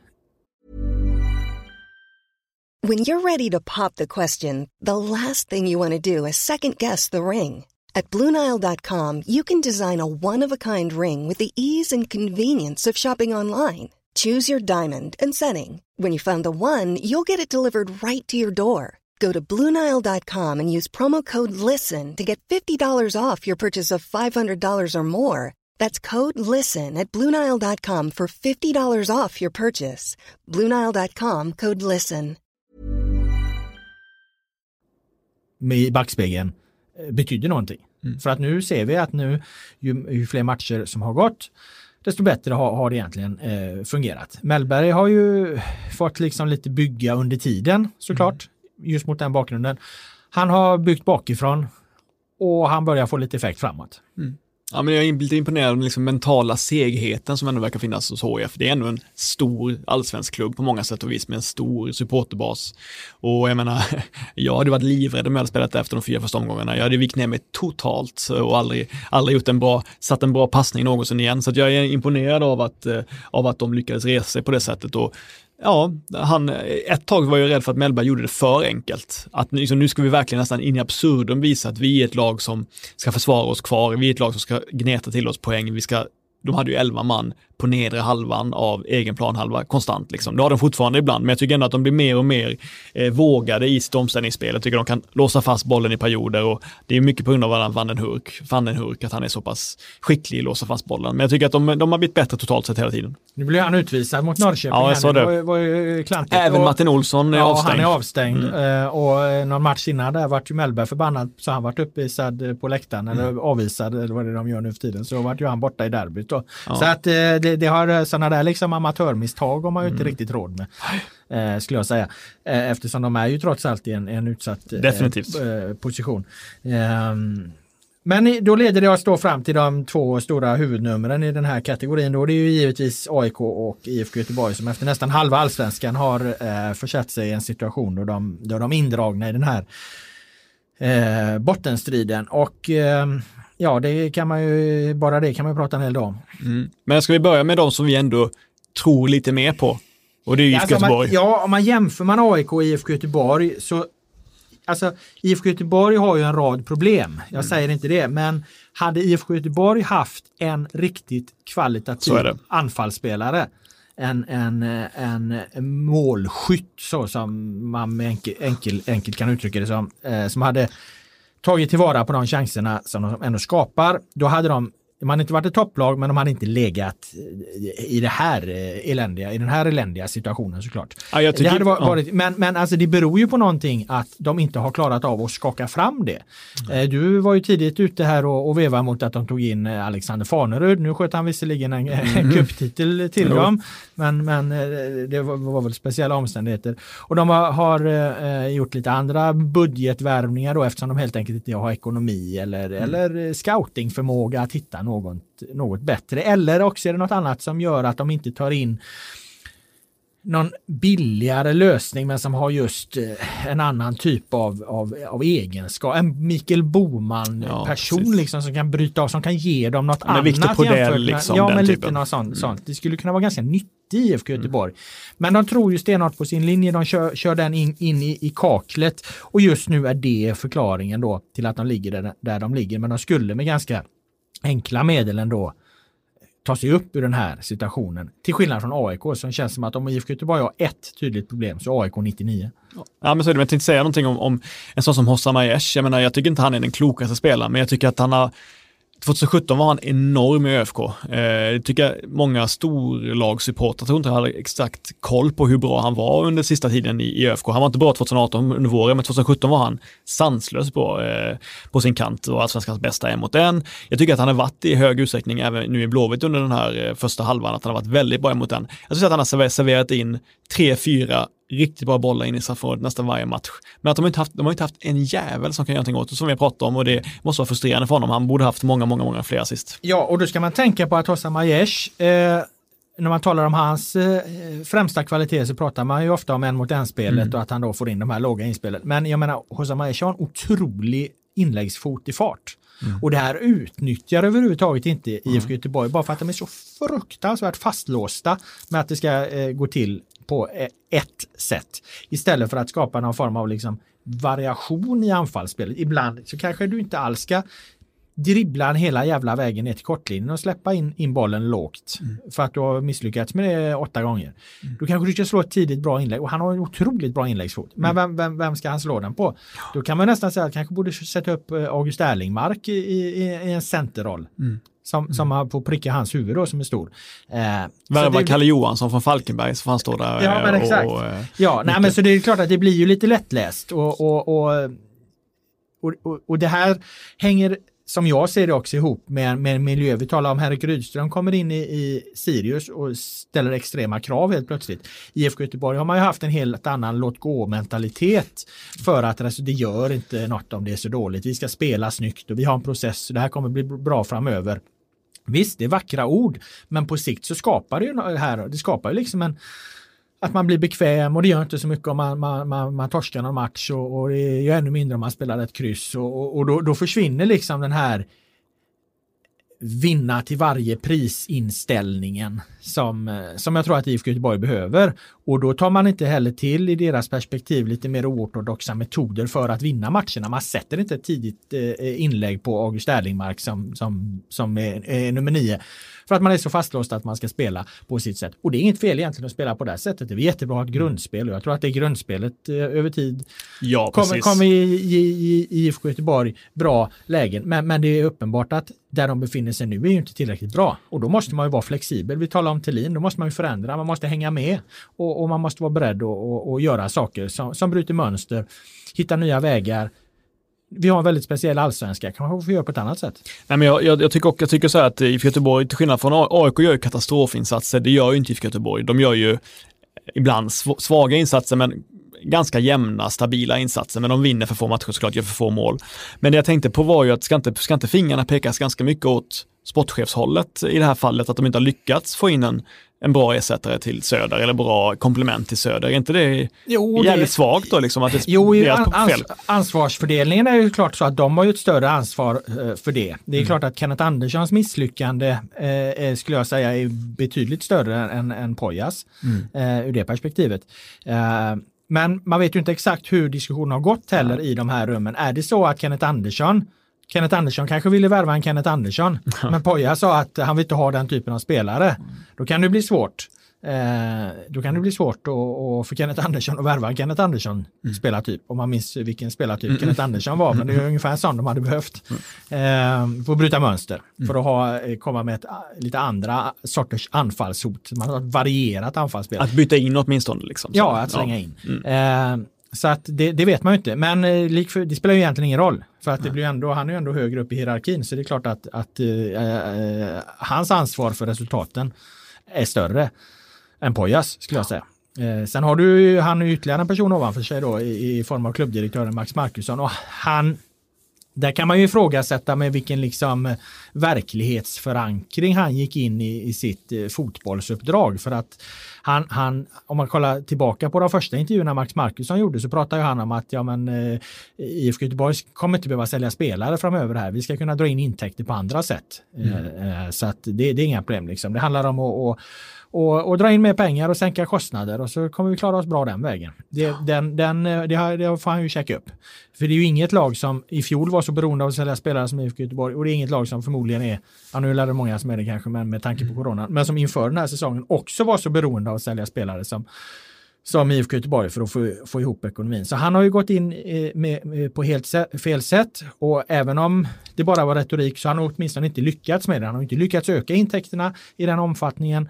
When you're ready to pop the question, the last thing you want to do is second guess the ring. At Bluenile.com, you can design a one of a kind ring with the ease and convenience of shopping online. Choose your diamond and setting. When you find the one, you'll get it delivered right to your door. Go to Bluenile.com and use promo code LISTEN to get $50 off your purchase of $500 or more. That's code LISTEN at Bluenile.com for $50 off your purchase. Bluenile.com code LISTEN. med i backspegeln eh, betyder någonting. För att nu ser vi att nu ju, ju fler matcher som har gått desto bättre har, har det egentligen eh, fungerat. Mellberg har ju fått liksom lite bygga under tiden såklart, just mot den bakgrunden. Han har byggt bakifrån och han börjar få lite effekt framåt. Ja, men jag är lite imponerad av den liksom mentala segheten som ändå verkar finnas hos HIF. Det är ändå en stor allsvensk klubb på många sätt och vis med en stor supporterbas. Och jag menar, jag hade varit livrädd om jag hade spelat efter de fyra första omgångarna. Jag hade vikt ner mig totalt och aldrig, aldrig gjort en bra, satt en bra passning någonsin igen. Så att jag är imponerad av att, eh, av att de lyckades resa sig på det sättet. Och Ja, han, ett tag var jag rädd för att Mellberg gjorde det för enkelt. Att nu- liksom, nu ska vi verkligen nästan in i absurdum visa att vi är ett lag som ska försvara oss kvar, vi är ett lag som ska gneta till oss poäng, vi ska de hade ju 11 man på nedre halvan av egen planhalva konstant. Liksom. Det har de fortfarande ibland, men jag tycker ändå att de blir mer och mer eh, vågade i sitt omställningsspel. Jag tycker de kan låsa fast bollen i perioder och det är mycket på grund av Van den Hurk, Van den Hurk att han är så pass skicklig i att låsa fast bollen. Men jag tycker att de, de har blivit bättre totalt sett hela tiden. Nu blir han utvisad mot Norrköping. Ja, jag sa det. Var, var klantigt. Även Och- Martin Olsson är Ja, avstängd. han är avstängd. Mm. Eh, Och eh, någon match innan där vart ju Mellberg förbannad så han vart uppvisad eh, på läktaren Mm. eller avvisad eller vad det är de gör nu för tiden. Så vart ju han borta i derbyt då. Ja. Så att eh, det, det har sådana där liksom amatörmisstag har man ju inte Mm. riktigt råd med. Eh, skulle jag säga. Eh, eftersom de är ju trots allt i en, en utsatt eh, eh, position. Ehm, men då leder det oss då fram till de två stora huvudnumren i den här kategorin. Då det är ju givetvis AIK och IFK Göteborg som efter nästan halva allsvenskan har eh, försatt sig i en situation då de, då de är indragna i den här eh, bottenstriden. Och eh, ja, det kan man ju, bara det kan man ju prata en hel dag om. Mm. Men ska vi börja med de som vi ändå tror lite mer på? Och det är ju IFK Alltså, om man, Göteborg. ja, om man jämför man AIK och IFK Göteborg så Alltså IFK Göteborg har ju en rad problem. Mm. Jag säger inte det, men hade IFK Göteborg haft en riktigt kvalitativ anfallsspelare, en, en, en, målskytt så som man enkel, enkel, enkelt kan uttrycka det som, eh, som hade tagit tillvara på de chanserna som de ändå skapar, då hade de de hade inte varit ett topplag, men de hade inte legat i det här eh, eländiga, i den här eländiga situationen såklart. Ja, jag det tycker- hade va- ja. varit, men, men alltså det beror ju på någonting att de inte har klarat av att skaka fram det. Mm. Eh, Du var ju tidigt ute här och, och vevade mot att de tog in eh, Alexander Fanerud. Nu sköt han visserligen en, en cuptitel till Mm. Dem, men, men eh, det var, var väl speciella omständigheter. Och de har, har eh, gjort lite andra budgetvärvningar då eftersom de helt enkelt inte har ekonomi eller, Mm. eller eh, scoutingförmåga att hitta något, något bättre. Eller också är det något annat som gör att de inte tar in någon billigare lösning men som har just eh, en annan typ av, av, av egenskap. En Mikael Boman Ja, liksom som kan bryta av, som kan ge dem något Men annat. Victor Podell, liksom, ja, men lite något sånt, Mm. sånt. Det skulle kunna vara ganska nyttigt i IFK Göteborg. Men de tror ju stenhårt på sin linje, de kör, kör den in, in i, i kaklet och just nu är det förklaringen då till att de ligger där, där de ligger. Men de skulle med ganska enkla medel ändå ta sig upp ur den här situationen. Till skillnad från AIK som känns som att om IFK Göteborg har ett tydligt problem så AIK 99. Ja, men så är det. Men jag tänkte säga någonting om, om en sån som Hossam Aiesh. Jag menar, jag tycker inte han är den klokaste spelaren, men jag tycker att han har 2017 var han enorm i ÖFK. Eh, det tycker jag många storlagssupportrar tror inte hade exakt koll på hur bra han var under sista tiden i, i ÖFK. Han var inte bra 2018 under våren, men 2017 var han sanslöst bra eh, på sin kant och allsvenskans bästa en mot en. Jag tycker att han har varit i hög utsträckning även nu i Blåvitt under den här eh, första halvan, att han har varit väldigt bra mot den. Jag skulle säga att han har serverat in tre, fyra riktigt bra bollar in i straffområdet nästan varje match. Men att de har inte haft, de har inte haft en jävel som kan göra någonting åt det, som vi har pratat om och det måste vara frustrerande för honom. Han borde haft många, många, många fler assist. Ja, och då ska man tänka på att Hossam Aiesh, eh, när man talar om hans eh, främsta kvalitet så pratar man ju ofta om en mot en spelet och att han då får in de här låga inspelen. Men jag menar, Hossam Aiesh har en otrolig inläggsfot i fart. Och det här utnyttjar överhuvudtaget inte IFK Göteborg bara för att de är så fruktansvärt fastlåsta med att det ska eh, gå till på e-, ett sätt. Istället för att skapa någon form av liksom variation i anfallsspelet. Ibland så kanske du inte alls ska dribbla den hela jävla vägen ner till kortlinjen och släppa in, in bollen lågt. För att du har misslyckats med det åtta gånger. Då kanske du ska slå ett tidigt bra inlägg och han har en otroligt bra inläggsfot. Men vem, vem, vem ska han slå den på? Då kan man nästan säga att kanske borde sätta upp eh, August Erlingmark i, i, i en centerroll. Som, som har på pricka hans huvud då som är stor. Eh, Värva Kalle Johansson från Falkenberg så får han stå där Ja, men eh, exakt. och, eh, Ja, nej, men så det är klart att det blir ju lite lättläst och, och, och, och, och, och det här hänger som jag ser det också ihop med, med en miljö. Vi talar om Henrik Rydström kommer in i, i Sirius och ställer extrema krav helt plötsligt. IFK Göteborg har man ju haft en helt annan låt gå mentalitet för att alltså, det gör inte något om det är så dåligt. Vi ska spela snyggt och vi har en process. Det här kommer bli bra framöver. Visst, det är vackra ord, men på sikt så skapar det ju det här. Det skapar ju liksom en att man blir bekväm och det gör inte så mycket om man, man, man, man torskar någon match och, och det gör ännu mindre om man spelar ett kryss och, och, och då, då försvinner liksom den här vinna till varje pris inställningen som, eh, som jag tror att IFK Göteborg behöver. Och då tar man inte heller till i deras perspektiv lite mer oortodoxa metoder för att vinna matcherna. Man sätter inte ett tidigt eh, inlägg på August Erlingmark som, som, som är, är nummer nio För att man är så fastlåst att man ska spela på sitt sätt. Och det är inget fel egentligen att spela på det här sättet. Det är jättebra att ha ett grundspel och jag tror att det grundspelet eh, över tid Ja, kommer, kommer i IFK Göteborg bra lägen. Men, men det är uppenbart att där de befinner sig nu är ju inte tillräckligt bra. Och då måste man ju vara flexibel. Vi talar om Thelin, då måste man ju förändra, man måste hänga med och, och man måste vara beredd att göra saker som, som bryter mönster, hitta nya vägar. Vi har en väldigt speciell allsvenska, kan man få göra på ett annat sätt. Nej, men jag, jag, jag, tycker, jag tycker så här att IFK Göteborg, till skillnad från AIK, gör ju katastrofinsatser. Det gör ju inte IFK Göteborg. De gör ju ibland svaga insatser, men ganska jämna, stabila insatser. Men de vinner för få matcher såklart, gör för få mål. Men det jag tänkte på var ju att ska inte, ska inte fingrarna pekas ganska mycket åt sportchefshållet i det här fallet, att de inte har lyckats få in en, en bra ersättare till Söder eller bra komplement till Söder. Är inte det Jo, jävligt svagt då liksom? Att det Jo, ans, ansvarsfördelningen är ju klart så att de har ju ett större ansvar eh, för det. Det är klart att Kenneth Anderssons misslyckande eh, eh, skulle jag säga är betydligt större än, än Pojas eh, ur det perspektivet. Eh, men man vet ju inte exakt hur diskussionen har gått heller i de här rummen. Är det så att Kenneth Andersson Kenneth Andersson kanske ville värva en Kenneth Andersson, men Poja sa att han vill inte ha den typen av spelare. Då kan det bli svårt. Eh, då kan det bli svårt att, för Kenneth Andersson att värva en Kenneth Andersson spelartyp. Om man minns vilken spelartyp Kenneth Andersson var, men det är ungefär en sån de hade behövt. Eh, för att bryta mönster, för att ha, eh, komma med ett, ah, lite andra sorters anfallshot. Man har ett varierat anfallsspel. Att byta in åtminstone liksom. Ja, att slänga in. Eh, så att det, det vet man ju inte. Men eh, likför, det spelar ju egentligen ingen roll. För att det blir ändå, han är ju ändå högre upp i hierarkin. Så det är klart att, att eh, eh, hans ansvar för resultaten är större än Pojas skulle jag säga. Eh, sen har du han är ytterligare en person ovanför sig då i, i form av klubbdirektören Max Markusson. Och han, där kan man ju ifrågasätta med vilken liksom verklighetsförankring han gick in i, i sitt eh, fotbollsuppdrag. För att han, han, om man kollar tillbaka på de första intervjuerna Max Markusson gjorde så pratade han om att ja, men, eh, IFK Göteborg kommer inte behöva sälja spelare framöver här. Vi ska kunna dra in intäkter på andra sätt. Eh, eh, så att det, det är inga problem. Liksom. Det handlar om att, att och, och dra in mer pengar och sänka kostnader och så kommer vi klara oss bra den vägen. Det, den, den, det, har, det får han ju checka upp. För det är ju inget lag som i fjol var så beroende av att sälja spelare som IFK Göteborg och det är inget lag som förmodligen är, ja nu är det många som är det kanske men med tanke på corona, men som inför den här säsongen också var så beroende av att sälja spelare som som IFK Göteborg för att få, få ihop ekonomin. Så han har ju gått in eh, med, med, på helt fel sätt och även om det bara var retorik så har han åtminstone inte lyckats med det. Han har inte lyckats öka intäkterna i den omfattningen eh,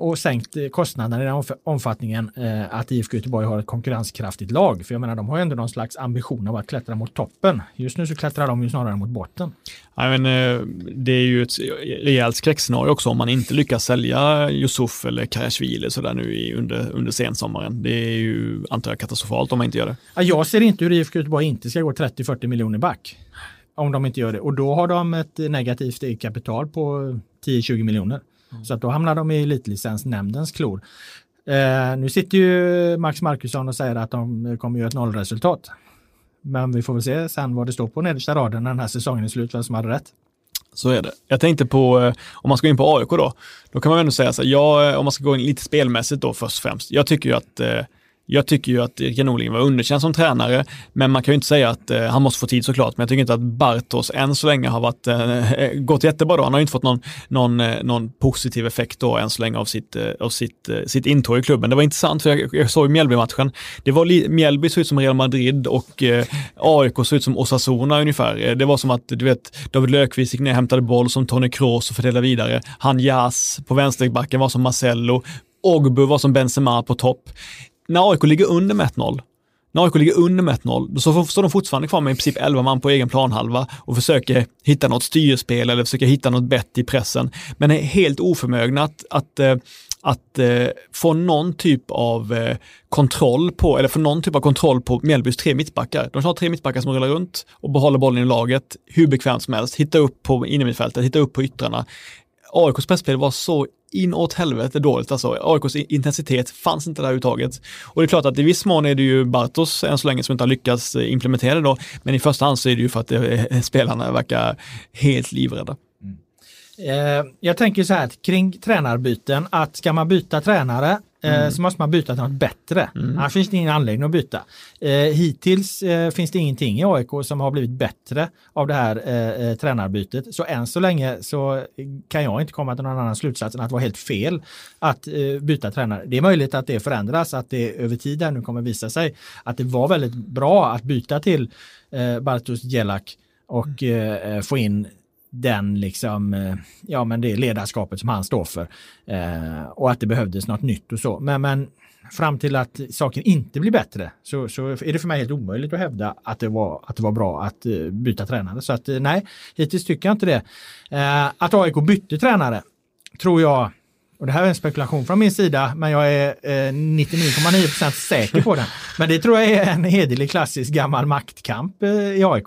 och sänkt eh, kostnaderna i den omf- omfattningen eh, att IFK Göteborg har ett konkurrenskraftigt lag. För jag menar, de har ju ändå någon slags ambition av att klättra mot toppen. Just nu så klättrar de ju snarare mot botten. Ja, men, eh, det är ju ett rejält skräckscenario också om man inte lyckas sälja Yusuf eller Karasjvili sådär nu under, under sensommaren. Det är ju antar jag katastrofalt om man inte gör det. Ja, Jag ser inte hur IFK Göteborg inte ska gå 30-40 miljoner back. Om de inte gör det. Och då har de ett negativt kapital på 10-20 miljoner. Så att då hamnar de i elitlicensnämndens klor. Eh, nu sitter ju Max Markusson och säger att de kommer göra ett nollresultat. Men vi får väl se sen vad det står på nedersta raden när den här säsongen är slut, vem som hade rätt. Så är det. Jag tänkte på, eh, om man ska gå in på AIK då, då kan man ändå säga så här, ja, eh, om man ska gå in lite spelmässigt då först och främst. Jag tycker ju att eh, jag tycker ju att Rickard Norling var underkänd som tränare, men man kan ju inte säga att eh, han måste få tid såklart. Men jag tycker inte att Bartos än så länge har varit, eh, eh, gått jättebra då. Han har ju inte fått någon, någon, eh, någon positiv effekt då än så länge av sitt, eh, av sitt, eh, sitt intåg i klubben. Det var intressant för jag, jag såg Mjällby-matchen. Det var Mjällby såg ut som Real Madrid och eh, AIK såg ut som Osasuna ungefär. Eh, det var som att, du vet, David Löfqvist gick ner och hämtade boll som Tony Kroos och fördelade vidare. Han Jas på vänsterbacken var som Marcello. Ogbu var som Benzema på topp när AIK ligger under med 1-0, när AIK ligger under med 1-0, då så står de fortfarande kvar med i princip 11 man på egen planhalva och försöker hitta något styrspel eller försöker hitta något bett i pressen. Men är helt oförmögna att, att, eh, att eh, få någon typ av eh, kontroll på, eller få någon typ av kontroll på Mjällbys tre mittbackar. De har tre mittbackar som rullar runt och behåller bollen i laget hur bekvämt som helst. Hitta upp på innermittfältet, hitta upp på yttrarna. AIKs pressspel var så inåt helvete dåligt alltså. AIKs intensitet fanns inte där överhuvudtaget. Och det är klart att i viss mån är det ju Bartos än så länge som inte har lyckats eh, implementera det då. Men i första hand så är det ju för att det, spelarna verkar helt livrädda. Mm. Eh, jag tänker så här kring tränarbyten att ska man byta tränare eh, så måste man byta till något bättre. Mm. Annars finns det ingen anledning att byta. Eh, hittills eh, finns det ingenting i AIK som har blivit bättre av det här eh, tränarbytet. Så än så länge så kan jag inte komma till någon annan slutsats än att det var helt fel att byta tränare. Det är möjligt att det förändras, att det över tid här nu kommer visa sig att det var väldigt bra att byta till eh, Bartosz Jelak och eh, få in den liksom, eh, ja men det ledarskapet som han står för. Eh, och att det behövdes något nytt och så. Men, men fram till att saken inte blir bättre så, så är det för mig helt omöjligt att hävda att det var, att det var bra att eh, byta tränare. Så att eh, nej, hittills tycker jag inte det. Eh, att AIK bytte tränare tror jag och det här är en spekulation från min sida, men jag är eh, 99,9% säker på den. Men det tror jag är en hederlig klassisk gammal maktkamp eh, i AIK.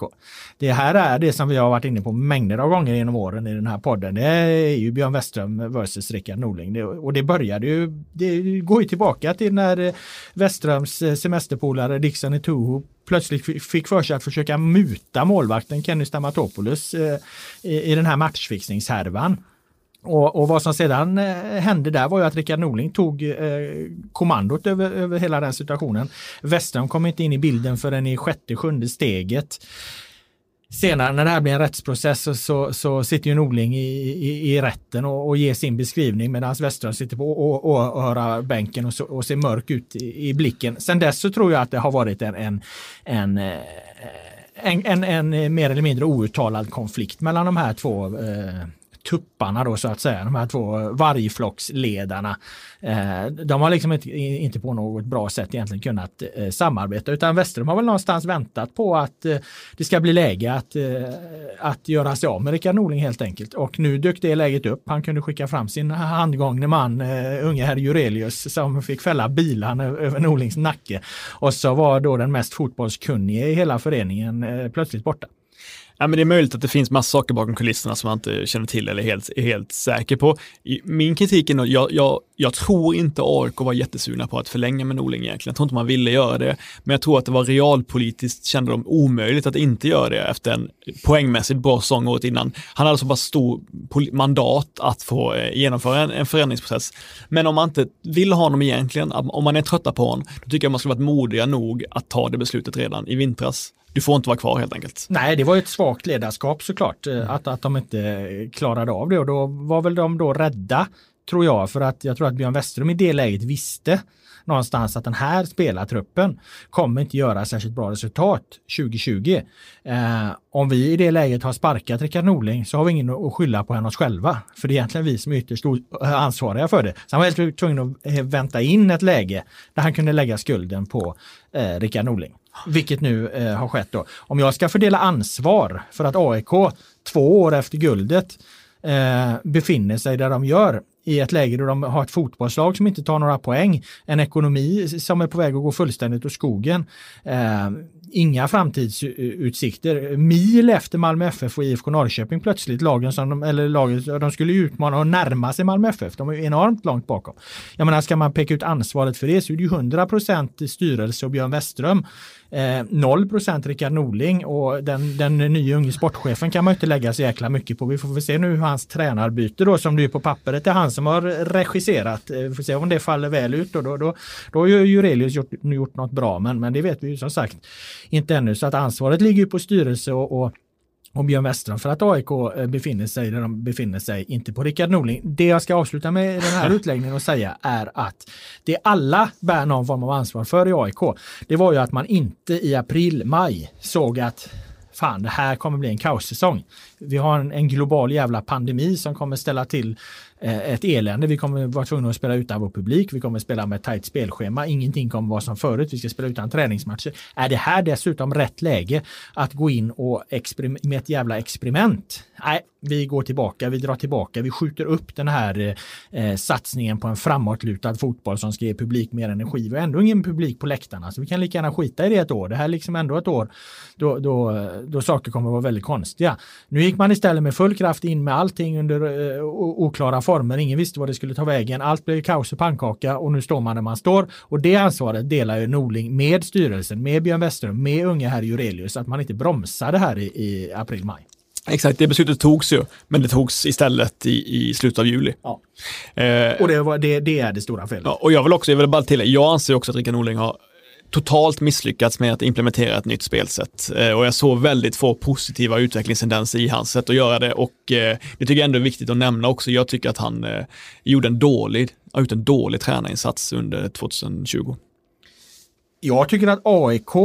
Det här är det som vi har varit inne på mängder av gånger genom åren i den här podden. Det är ju Björn Westström versus Rickard Norling. Det, och det började ju, det går ju tillbaka till när Westerströms Westströms semesterpolare Dixon i Toho plötsligt fick för sig att försöka muta målvakten Kenny Stamatopoulos eh, i, i den här matchfixningshärvan. Och, och, vad som sedan eh, hände där var ju att Rickard Norling tog eh, kommandot över, över hela den situationen. Westerholm kom inte in i bilden förrän i sjätte, sjunde steget. Senare när det här blir en rättsprocess så, så, så sitter ju Norling i, i, i rätten och, och ger sin beskrivning medan Westerholm sitter på åhörarbänken och, och, och ser mörk ut i, i, blicken. Sen dess så tror jag att det har varit en, en, en eh, en, en, en, mer eller mindre outtalad konflikt mellan de här två eh, tupparna då så att säga, de här två vargflocksledarna. Eh, de har liksom inte, inte på något bra sätt egentligen kunnat eh, samarbeta utan Westerholm har väl någonstans väntat på att eh, det ska bli läge att, att göra sig av med Rickard Norling helt enkelt. Och nu dök det läget upp. Han kunde skicka fram sin handgångne man, unge herr Jurelius, som fick fälla bilan över Norlings nacke. Och så var då den mest fotbollskunnige i hela föreningen plötsligt borta. Ja, men det är möjligt att det finns massa saker bakom kulisserna som man inte känner till eller är helt, är helt säker på. Min kritik är nog, jag, jag, jag tror inte AIK var jättesugna på att förlänga med Norling egentligen. Jag tror inte man ville göra det, men jag tror att det var realpolitiskt kände de omöjligt att inte göra det efter en poängmässigt bra säsong året innan. Han hade så pass stor mandat att få eh, genomföra en, en förändringsprocess. Men om man inte vill ha honom egentligen, om man är trötta på honom, då tycker jag man skulle varit modiga nog att ta det beslutet redan i vintras du får inte vara kvar helt enkelt. Nej, det var ett svagt ledarskap såklart, mm. att, att de inte eh, klarade av det och då var väl de då rädda, tror jag, för att jag tror att Björn Westerum i det läget visste någonstans att den här spelartruppen kommer inte göra särskilt bra resultat 2020. Eh, om vi i det läget har sparkat Rickard Norling så har vi ingen att skylla på än oss själva. För det är egentligen vi som är ytterst ansvariga för det. Så han var helt tvungen att eh, vänta in ett läge där han kunde lägga skulden på eh, Rickard Norling. Vilket nu eh, har skett då. Om jag ska fördela ansvar för att AIK två år efter guldet eh, befinner sig där de gör i ett läge då de har ett fotbollslag som inte tar några poäng, en ekonomi som är på väg att gå fullständigt åt skogen. Eh, inga framtidsutsikter. Mil efter Malmö FF och IFK Norrköping plötsligt, lagen som de, eller laget, de skulle utmana och närma sig Malmö FF. De är enormt långt bakom. Jag menar, ska man peka ut ansvaret för det så är det ju 100 styrelse och Björn Westström. Eh, procent Rickard Norling och den, den nya unge sportchefen kan man inte lägga så jäkla mycket på. Vi får väl se nu hur hans tränarbyte då som det är på pappret är han som har regisserat. Eh, vi får se om det faller väl ut och då, då, då har ju Jurelius gjort, gjort något bra men, men det vet vi ju som sagt inte ännu. Så att ansvaret ligger på styrelse och, och och Björn Westström för att AIK eh, befinner sig där de befinner sig, inte på Rickard Norling. Det jag ska avsluta med den här utläggningen och säga är att det alla bär någon form av ansvar för i AIK, det var ju att man inte i april, maj såg att fan, det här kommer bli en kaossäsong. Vi har en, en global jävla pandemi som kommer ställa till Eh, ett elände. Vi kommer vara tvungna att spela utan vår publik. Vi kommer spela med tajt spelschema. Ingenting kommer vara som förut. Vi ska spela utan träningsmatcher. Är det här dessutom rätt läge att gå in och med ett jävla experiment? Nej, vi går tillbaka, vi drar tillbaka, vi skjuter upp den här eh, satsningen på en framåtlutad fotboll som ska ge publik mer energi. Vi har ändå ingen publik på läktarna så vi kan lika gärna skita i det ett år. Det här är liksom ändå ett år då, då, då saker kommer att vara väldigt konstiga. Nu gick man istället med full kraft in med allting under eh, oklara former. Ingen visste vad det skulle ta vägen. Allt blev kaos och pannkaka och nu står man där man står. Och det ansvaret delar ju Norling med styrelsen, med Björn Westerholm, med unga herr Jurelius, att man inte bromsade här i, i april-maj. Exakt, det beslutet togs ju, men det togs istället i, i slutet av juli. Ja. Eh, Och det, var, det, det är det stora felet. Ja, och jag vill också, jag vill bara tillägga, jag anser också att Rickard Norling har totalt misslyckats med att implementera ett nytt spelsätt. Eh, och jag såg väldigt få positiva utvecklingstendenser i hans sätt att göra det och eh, det tycker jag ändå är viktigt att nämna också. Jag tycker att han eh, gjorde en dålig, har gjort en dålig tränarinsats under 2020. Jag tycker att AIK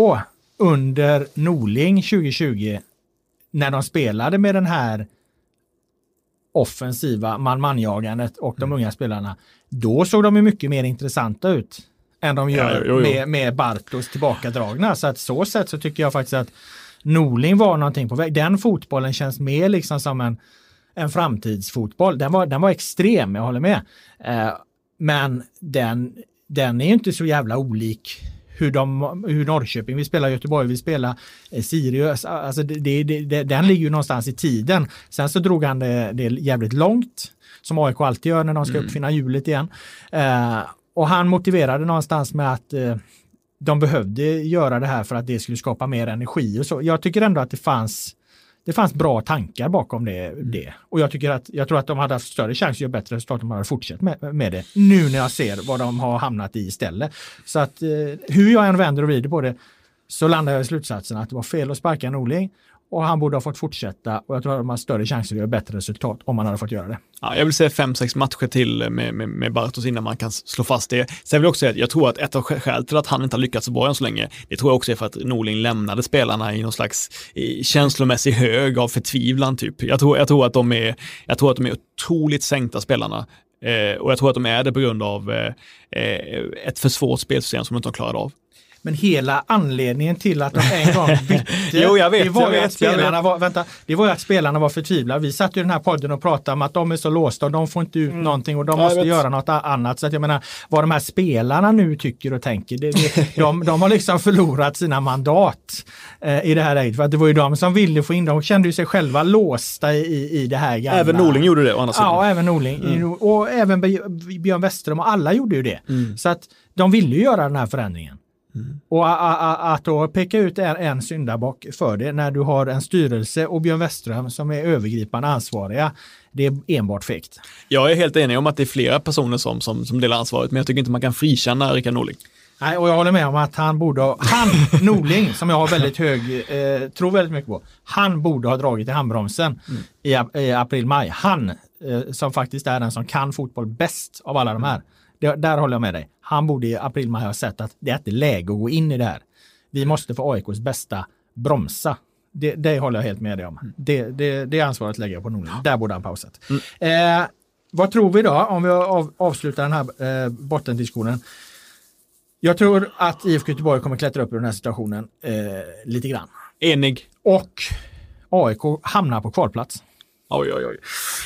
under Norling 2020, när de spelade med den här offensiva man-man-jagandet och de unga spelarna, då såg de ju mycket mer intressanta ut än de gör Ja, jo, jo. Med, med Bartos tillbakadragna. Så att så sätt så tycker jag faktiskt att Norling var någonting på väg. Den fotbollen känns mer liksom som en, en framtidsfotboll. Den var, den var extrem, jag håller med. Eh, men den, den är ju inte så jävla olik hur, de, hur Norrköping vill spela, Göteborg vill spela, eh, Sirius, alltså det, det, det, den ligger ju någonstans i tiden. Sen så drog han det, det jävligt långt, som AIK alltid gör när de ska uppfinna hjulet igen. Eh, och han motiverade någonstans med att eh, de behövde göra det här för att det skulle skapa mer energi och så. Jag tycker ändå att det fanns det fanns bra tankar bakom det. det. Och jag tycker att jag tror att de hade haft större chans att göra bättre resultat om de hade fortsatt med, med det. Nu när jag ser vad de har hamnat i istället. Så att eh, hur jag än vänder och vrider på det så landar jag i slutsatsen att det var fel att sparka Norling och han borde ha fått fortsätta och jag tror att de har större chanser att göra bättre resultat om han hade fått göra det. Ja, jag vill säga fem, sex matcher till med, med, med Bartos innan man kan slå fast det. Sen vill jag också säga att jag tror att ett av skälen till att han inte har lyckats så bra än så länge, det tror jag också är för att Norling lämnade spelarna i någon slags i känslomässig hög av förtvivlan typ. Jag tror, jag tror, att, de är, jag tror att de är otroligt sänkta spelarna. Eh, och jag tror att de är det på grund av eh, eh ett för svårt spelsystem som de inte har klarat av. Men hela anledningen till att de en gång bytte, Jo, jag vet, det, var jag ju vet, att spelarna var, vänta, det var ju att spelarna var förtvivlade. Vi satt ju i den här podden och pratade om att de är så låsta och de får inte ut någonting och de Mm. Ja, jag måste vet. göra något annat. Så att jag menar, vad de här spelarna nu tycker och tänker, det, det, de, de har liksom förlorat sina mandat eh, i det här läget. För att det var ju de som ville få in, de kände ju sig själva låsta i, i det här gamla. Även Norling gjorde det å andra sidan. Ja, även Norling. Och även Bj- Björn Westerholm och alla gjorde ju det. Mm. Så att de ville ju göra den här förändringen. Och a- a- att då peka ut en, en syndabock för det när du har en styrelse och Björn Westerholm som är övergripande ansvariga, det är enbart fegt. Jag är helt enig om att det är flera personer som, som, som delar ansvaret, men jag tycker inte man kan frikänna Rickard Norling. Nej, och jag håller med om att han borde ha, han, Norling, som jag har väldigt hög, eh, tror väldigt mycket på, han borde ha dragit i handbromsen i, ap- i april-maj. Han, eh, som faktiskt är den som kan fotboll bäst av alla de här, det, där håller jag med dig. Han borde i april-maj ha sett att det är inte läge att gå in i det här. Vi måste för AIKs bästa bromsa. Det, det håller jag helt med dig om. Det, det, det ansvaret lägger jag på Norling. Där borde han pausat. Eh, vad tror vi då om vi av, avslutar den här eh, bottendiskussionen? Jag tror att IFK Göteborg kommer klättra upp ur den här situationen eh, lite grann. Enig. Och AIK hamnar på kvalplats. Oj, oj, oj.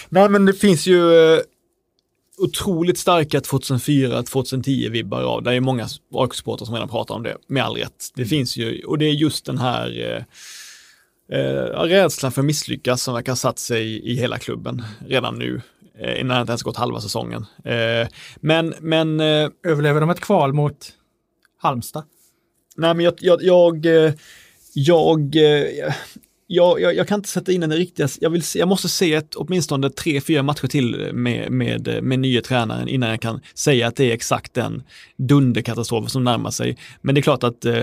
Nej, men det finns ju eh, otroligt starka 2004-2010-vibbar av. Det är många AIK-supportrar som redan pratar om det, med all rätt. Det finns ju, och det är just den här eh, eh, rädslan för att misslyckas som verkar ha satt sig i, hela klubben redan nu, eh, innan det inte ens gått halva säsongen. Eh, men, men eh, Överlever de ett kval mot Halmstad? Nej, men jag, jag, jag, eh, jag, eh, jag, jag, jag kan inte sätta in den riktiga, jag, vill, se- jag måste se ett, åtminstone tre, fyra matcher till med, med, med nye tränaren innan jag kan säga att det är exakt den dunderkatastrofen som närmar sig. Men det är klart att eh,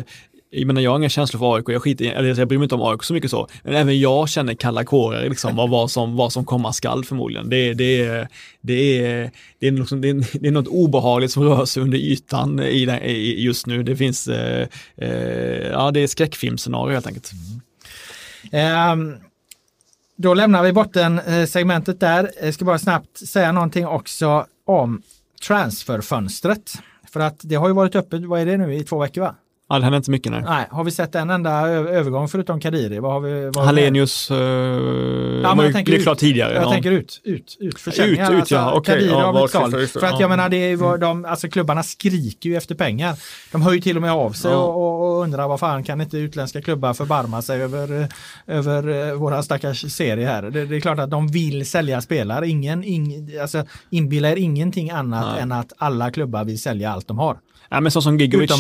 jag menar, jag har inga känslor för AIK, jag, skiter, eller jag bryr mig inte om AIK så mycket så, men även jag känner kalla kårar liksom, av vad som, vad som komma skall förmodligen. Det, det, är- det, är, det, är liksom, det, är, det är något obehagligt som rör sig under ytan i, den- i, just nu. Det finns, eh, eh, ja det är skräckfilmscenario helt enkelt. Mm. Ehm, då lämnar vi botten eh, segmentet där. Jag ska bara snabbt säga någonting också om transferfönstret. För att det har ju varit öppet, vad är det nu, i två veckor va? Ja, det händer inte mycket nu. Nej, har vi sett en enda övergång förutom Kadiri? Vad har vi, vad Hallenius, eh, men var jag det är klart tidigare. Jag ja. tänker ut, ut, ut, försäljningar. Ut, ut, ja, okej. Kadiri Ja, har blivit såld. För att Ja. jag menar, det är, de, alltså klubbarna skriker ju efter pengar. De hör ju till och med av sig Ja. och, och, undrar vad fan kan inte utländska klubbar förbarma sig över, eh, över eh, våra stackars serie här. Det, det är klart att de vill sälja spelare. Ingen, ing, alltså, inbilla er ingenting annat Nej. än att alla klubbar vill sälja allt de har. Ja, men så som Gigovic.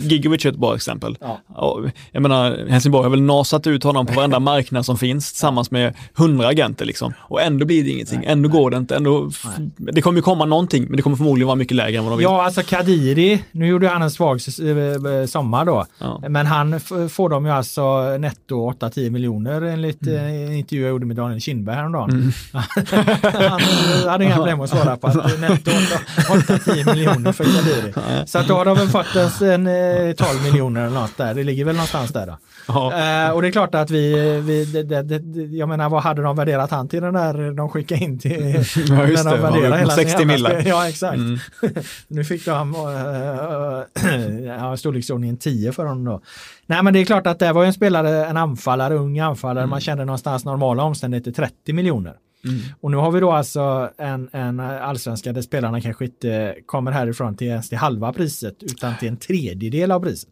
Gigovic är ett bra exempel. Ja. Jag menar, Helsingborg har väl nasat ut honom på varenda marknad som finns tillsammans med hundra agenter liksom. Och ändå blir det ingenting, Nej, ändå går det inte. Ändå, det kommer ju komma någonting, men det kommer förmodligen vara mycket lägre än vad de vill. Ja, alltså Kadiri, nu gjorde han en svag s- eh, sommar då. Ja. Men han får de ju alltså netto 8-10 miljoner enligt Mm. eh, en intervju jag gjorde med Daniel Kindberg häromdagen. han eh, hade inga problem att svara på att netto 8-10 miljoner för Kadiri. Så att då har de väl fått en, en eh, 12 miljoner eller något där. Det ligger väl någonstans där då. Eh, och det är klart att vi, vi det, det, det, jag menar vad hade de värderat han till den där de skickade in till Ja, just när de Ja, värderar hela sin 60 jävla millar. Ja, exakt. Mm. nu fick de äh, ja, storleksordningen 10 för honom då. Nej men det är klart att det var ju en spelare, en anfallare, ung anfallare, man kände någonstans normala omständigheter 30 miljoner. Mm. Och nu har vi då alltså en, en allsvenska där spelarna kanske inte kommer härifrån till ens till halva priset utan till en tredjedel av priset.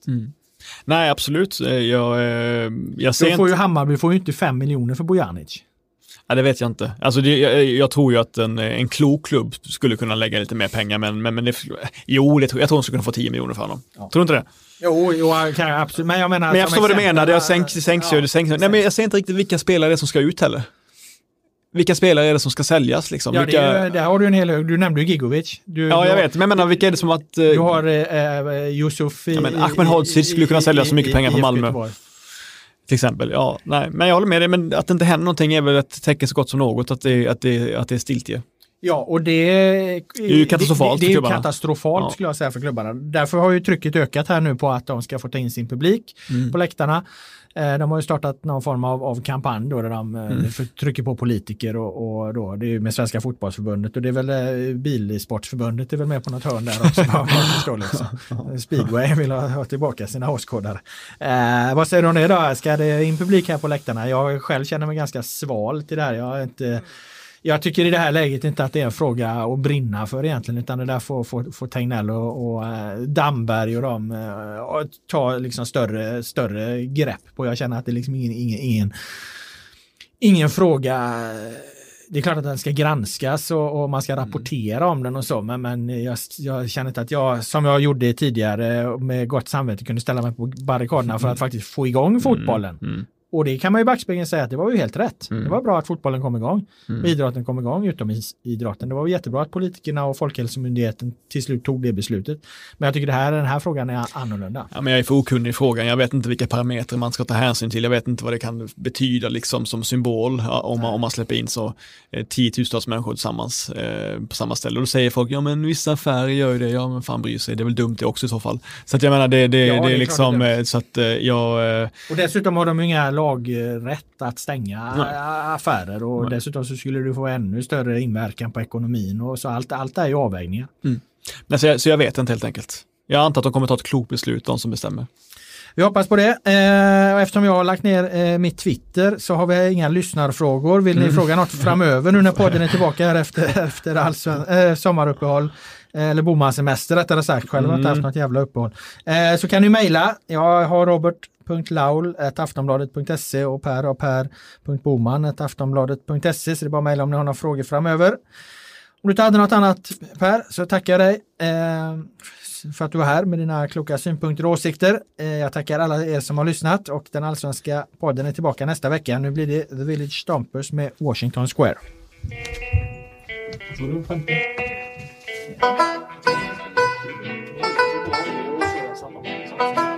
Nej, absolut. Eh, Jag, eh, jag ser Då får inte... ju Hammarby får ju inte 5 miljoner för Bojanic. Ja, det vet jag inte. Alltså det, jag, jag tror ju att en, en klok klubb skulle kunna lägga lite mer pengar, men, men, men det, jo, det, jag tror de skulle kunna få 10 miljoner för honom. Ja. Tror du inte det? Jo, jo kan absolut. Men jag menar... Men jag förstår vad du menar, det sänks, sänks ju, det sänks. Nej, men jag ser inte riktigt vilka spelare det är som ska ut heller. Vilka spelare är det som ska säljas liksom? Ja, det vilka... är, ju- där har du en hel hög. Du nämnde ju Gigovic. Du, ja, jag du, vet, men jag menar vilka är det som att... eh, Du har eh, eh, Yusuf. Ja, men i- Ahmed Hodzic skulle kunna sälja så mycket pengar för IFK Malmö. Göteborg. Till exempel, ja, nej, men jag håller med dig, men att det inte händer någonting är väl ett tecken så gott som något, att det, att det, att det är stiltje. Ja, och det är ju katastrofalt det, det, det är katastrofalt Ja. skulle jag säga för klubbarna. Därför har ju trycket ökat här nu på att de ska få ta in sin publik Mm. på läktarna. Eh, De har ju startat någon form av, av kampanj då där de Mm. eh, för- trycker på politiker och, och då, det är ju med Svenska fotbollsförbundet och det är väl eh, Bilsportförbundet är väl med på något hörn där också. förstår liksom. Speedway vill ha, ha tillbaka sina åskådare. Eh, vad säger du om det då? Ska det in publik här på läktarna? Jag själv känner mig ganska sval till det här. Jag inte jag tycker i det här läget inte att det är en fråga att brinna för egentligen utan det där får, får, får Tegnell och, och eh, Damberg och de eh, och ta liksom större, större grepp på. Jag känner att det är liksom ingen, ingen, ingen, ingen fråga. Det är klart att den ska granskas och, och man ska rapportera om den och så men, men jag, jag känner inte att jag som jag gjorde tidigare med gott samvete kunde ställa mig på barrikaderna för att faktiskt få igång fotbollen. Mm. Och det kan man ju i backspegeln säga att det var ju helt rätt. Mm. Det var bra att fotbollen kom igång. Mm. Och idrotten kom igång utom is- idrotten. Det var jättebra att politikerna och Folkhälsomyndigheten till slut tog det beslutet. Men jag tycker det här, den här frågan är annorlunda. Ja, men jag är för okunnig i frågan. Jag vet inte vilka parametrar man ska ta hänsyn till. Jag vet inte vad det kan betyda liksom som symbol ja, om, man, om man släpper in så eh, tiotusentals människor tillsammans eh, på samma ställe. Och då säger folk, ja men vissa affärer gör ju det, ja men fan bryr sig, det är väl dumt det också i så fall. Så att jag menar, det, det, Ja, det det är liksom, det är eh, så att eh, jag, eh, Och dessutom har de ju inga lagrätt att stänga Nej. affärer och Nej. dessutom så skulle du få ännu större inverkan på ekonomin och så allt, allt är ju avvägningar. men så, jag, så jag vet inte helt enkelt. Jag antar att de kommer ta ett klokt beslut, de som bestämmer. Vi hoppas på det. Eh, eftersom jag har lagt ner eh, mitt Twitter så har vi inga lyssnarfrågor. Vill ni fråga något framöver nu när podden är tillbaka här efter, efter allsven- eh, sommaruppehåll? eh, Eller bomasemester rättare sagt, själv har jag inte haft något jävla uppehåll. Eh, så kan ni mejla. Jag har robert.laul.aftonbladet.se och Per och per.boman.aftonbladet.se så det är bara att mejla om ni har några frågor framöver. Om du inte hade något annat Per så tackar jag dig eh, för att du var här med dina kloka synpunkter och åsikter. Eh, jag tackar alla er som har lyssnat och den allsvenska podden är tillbaka nästa vecka. Nu blir det The Village Stompers med Washington Square. Samma.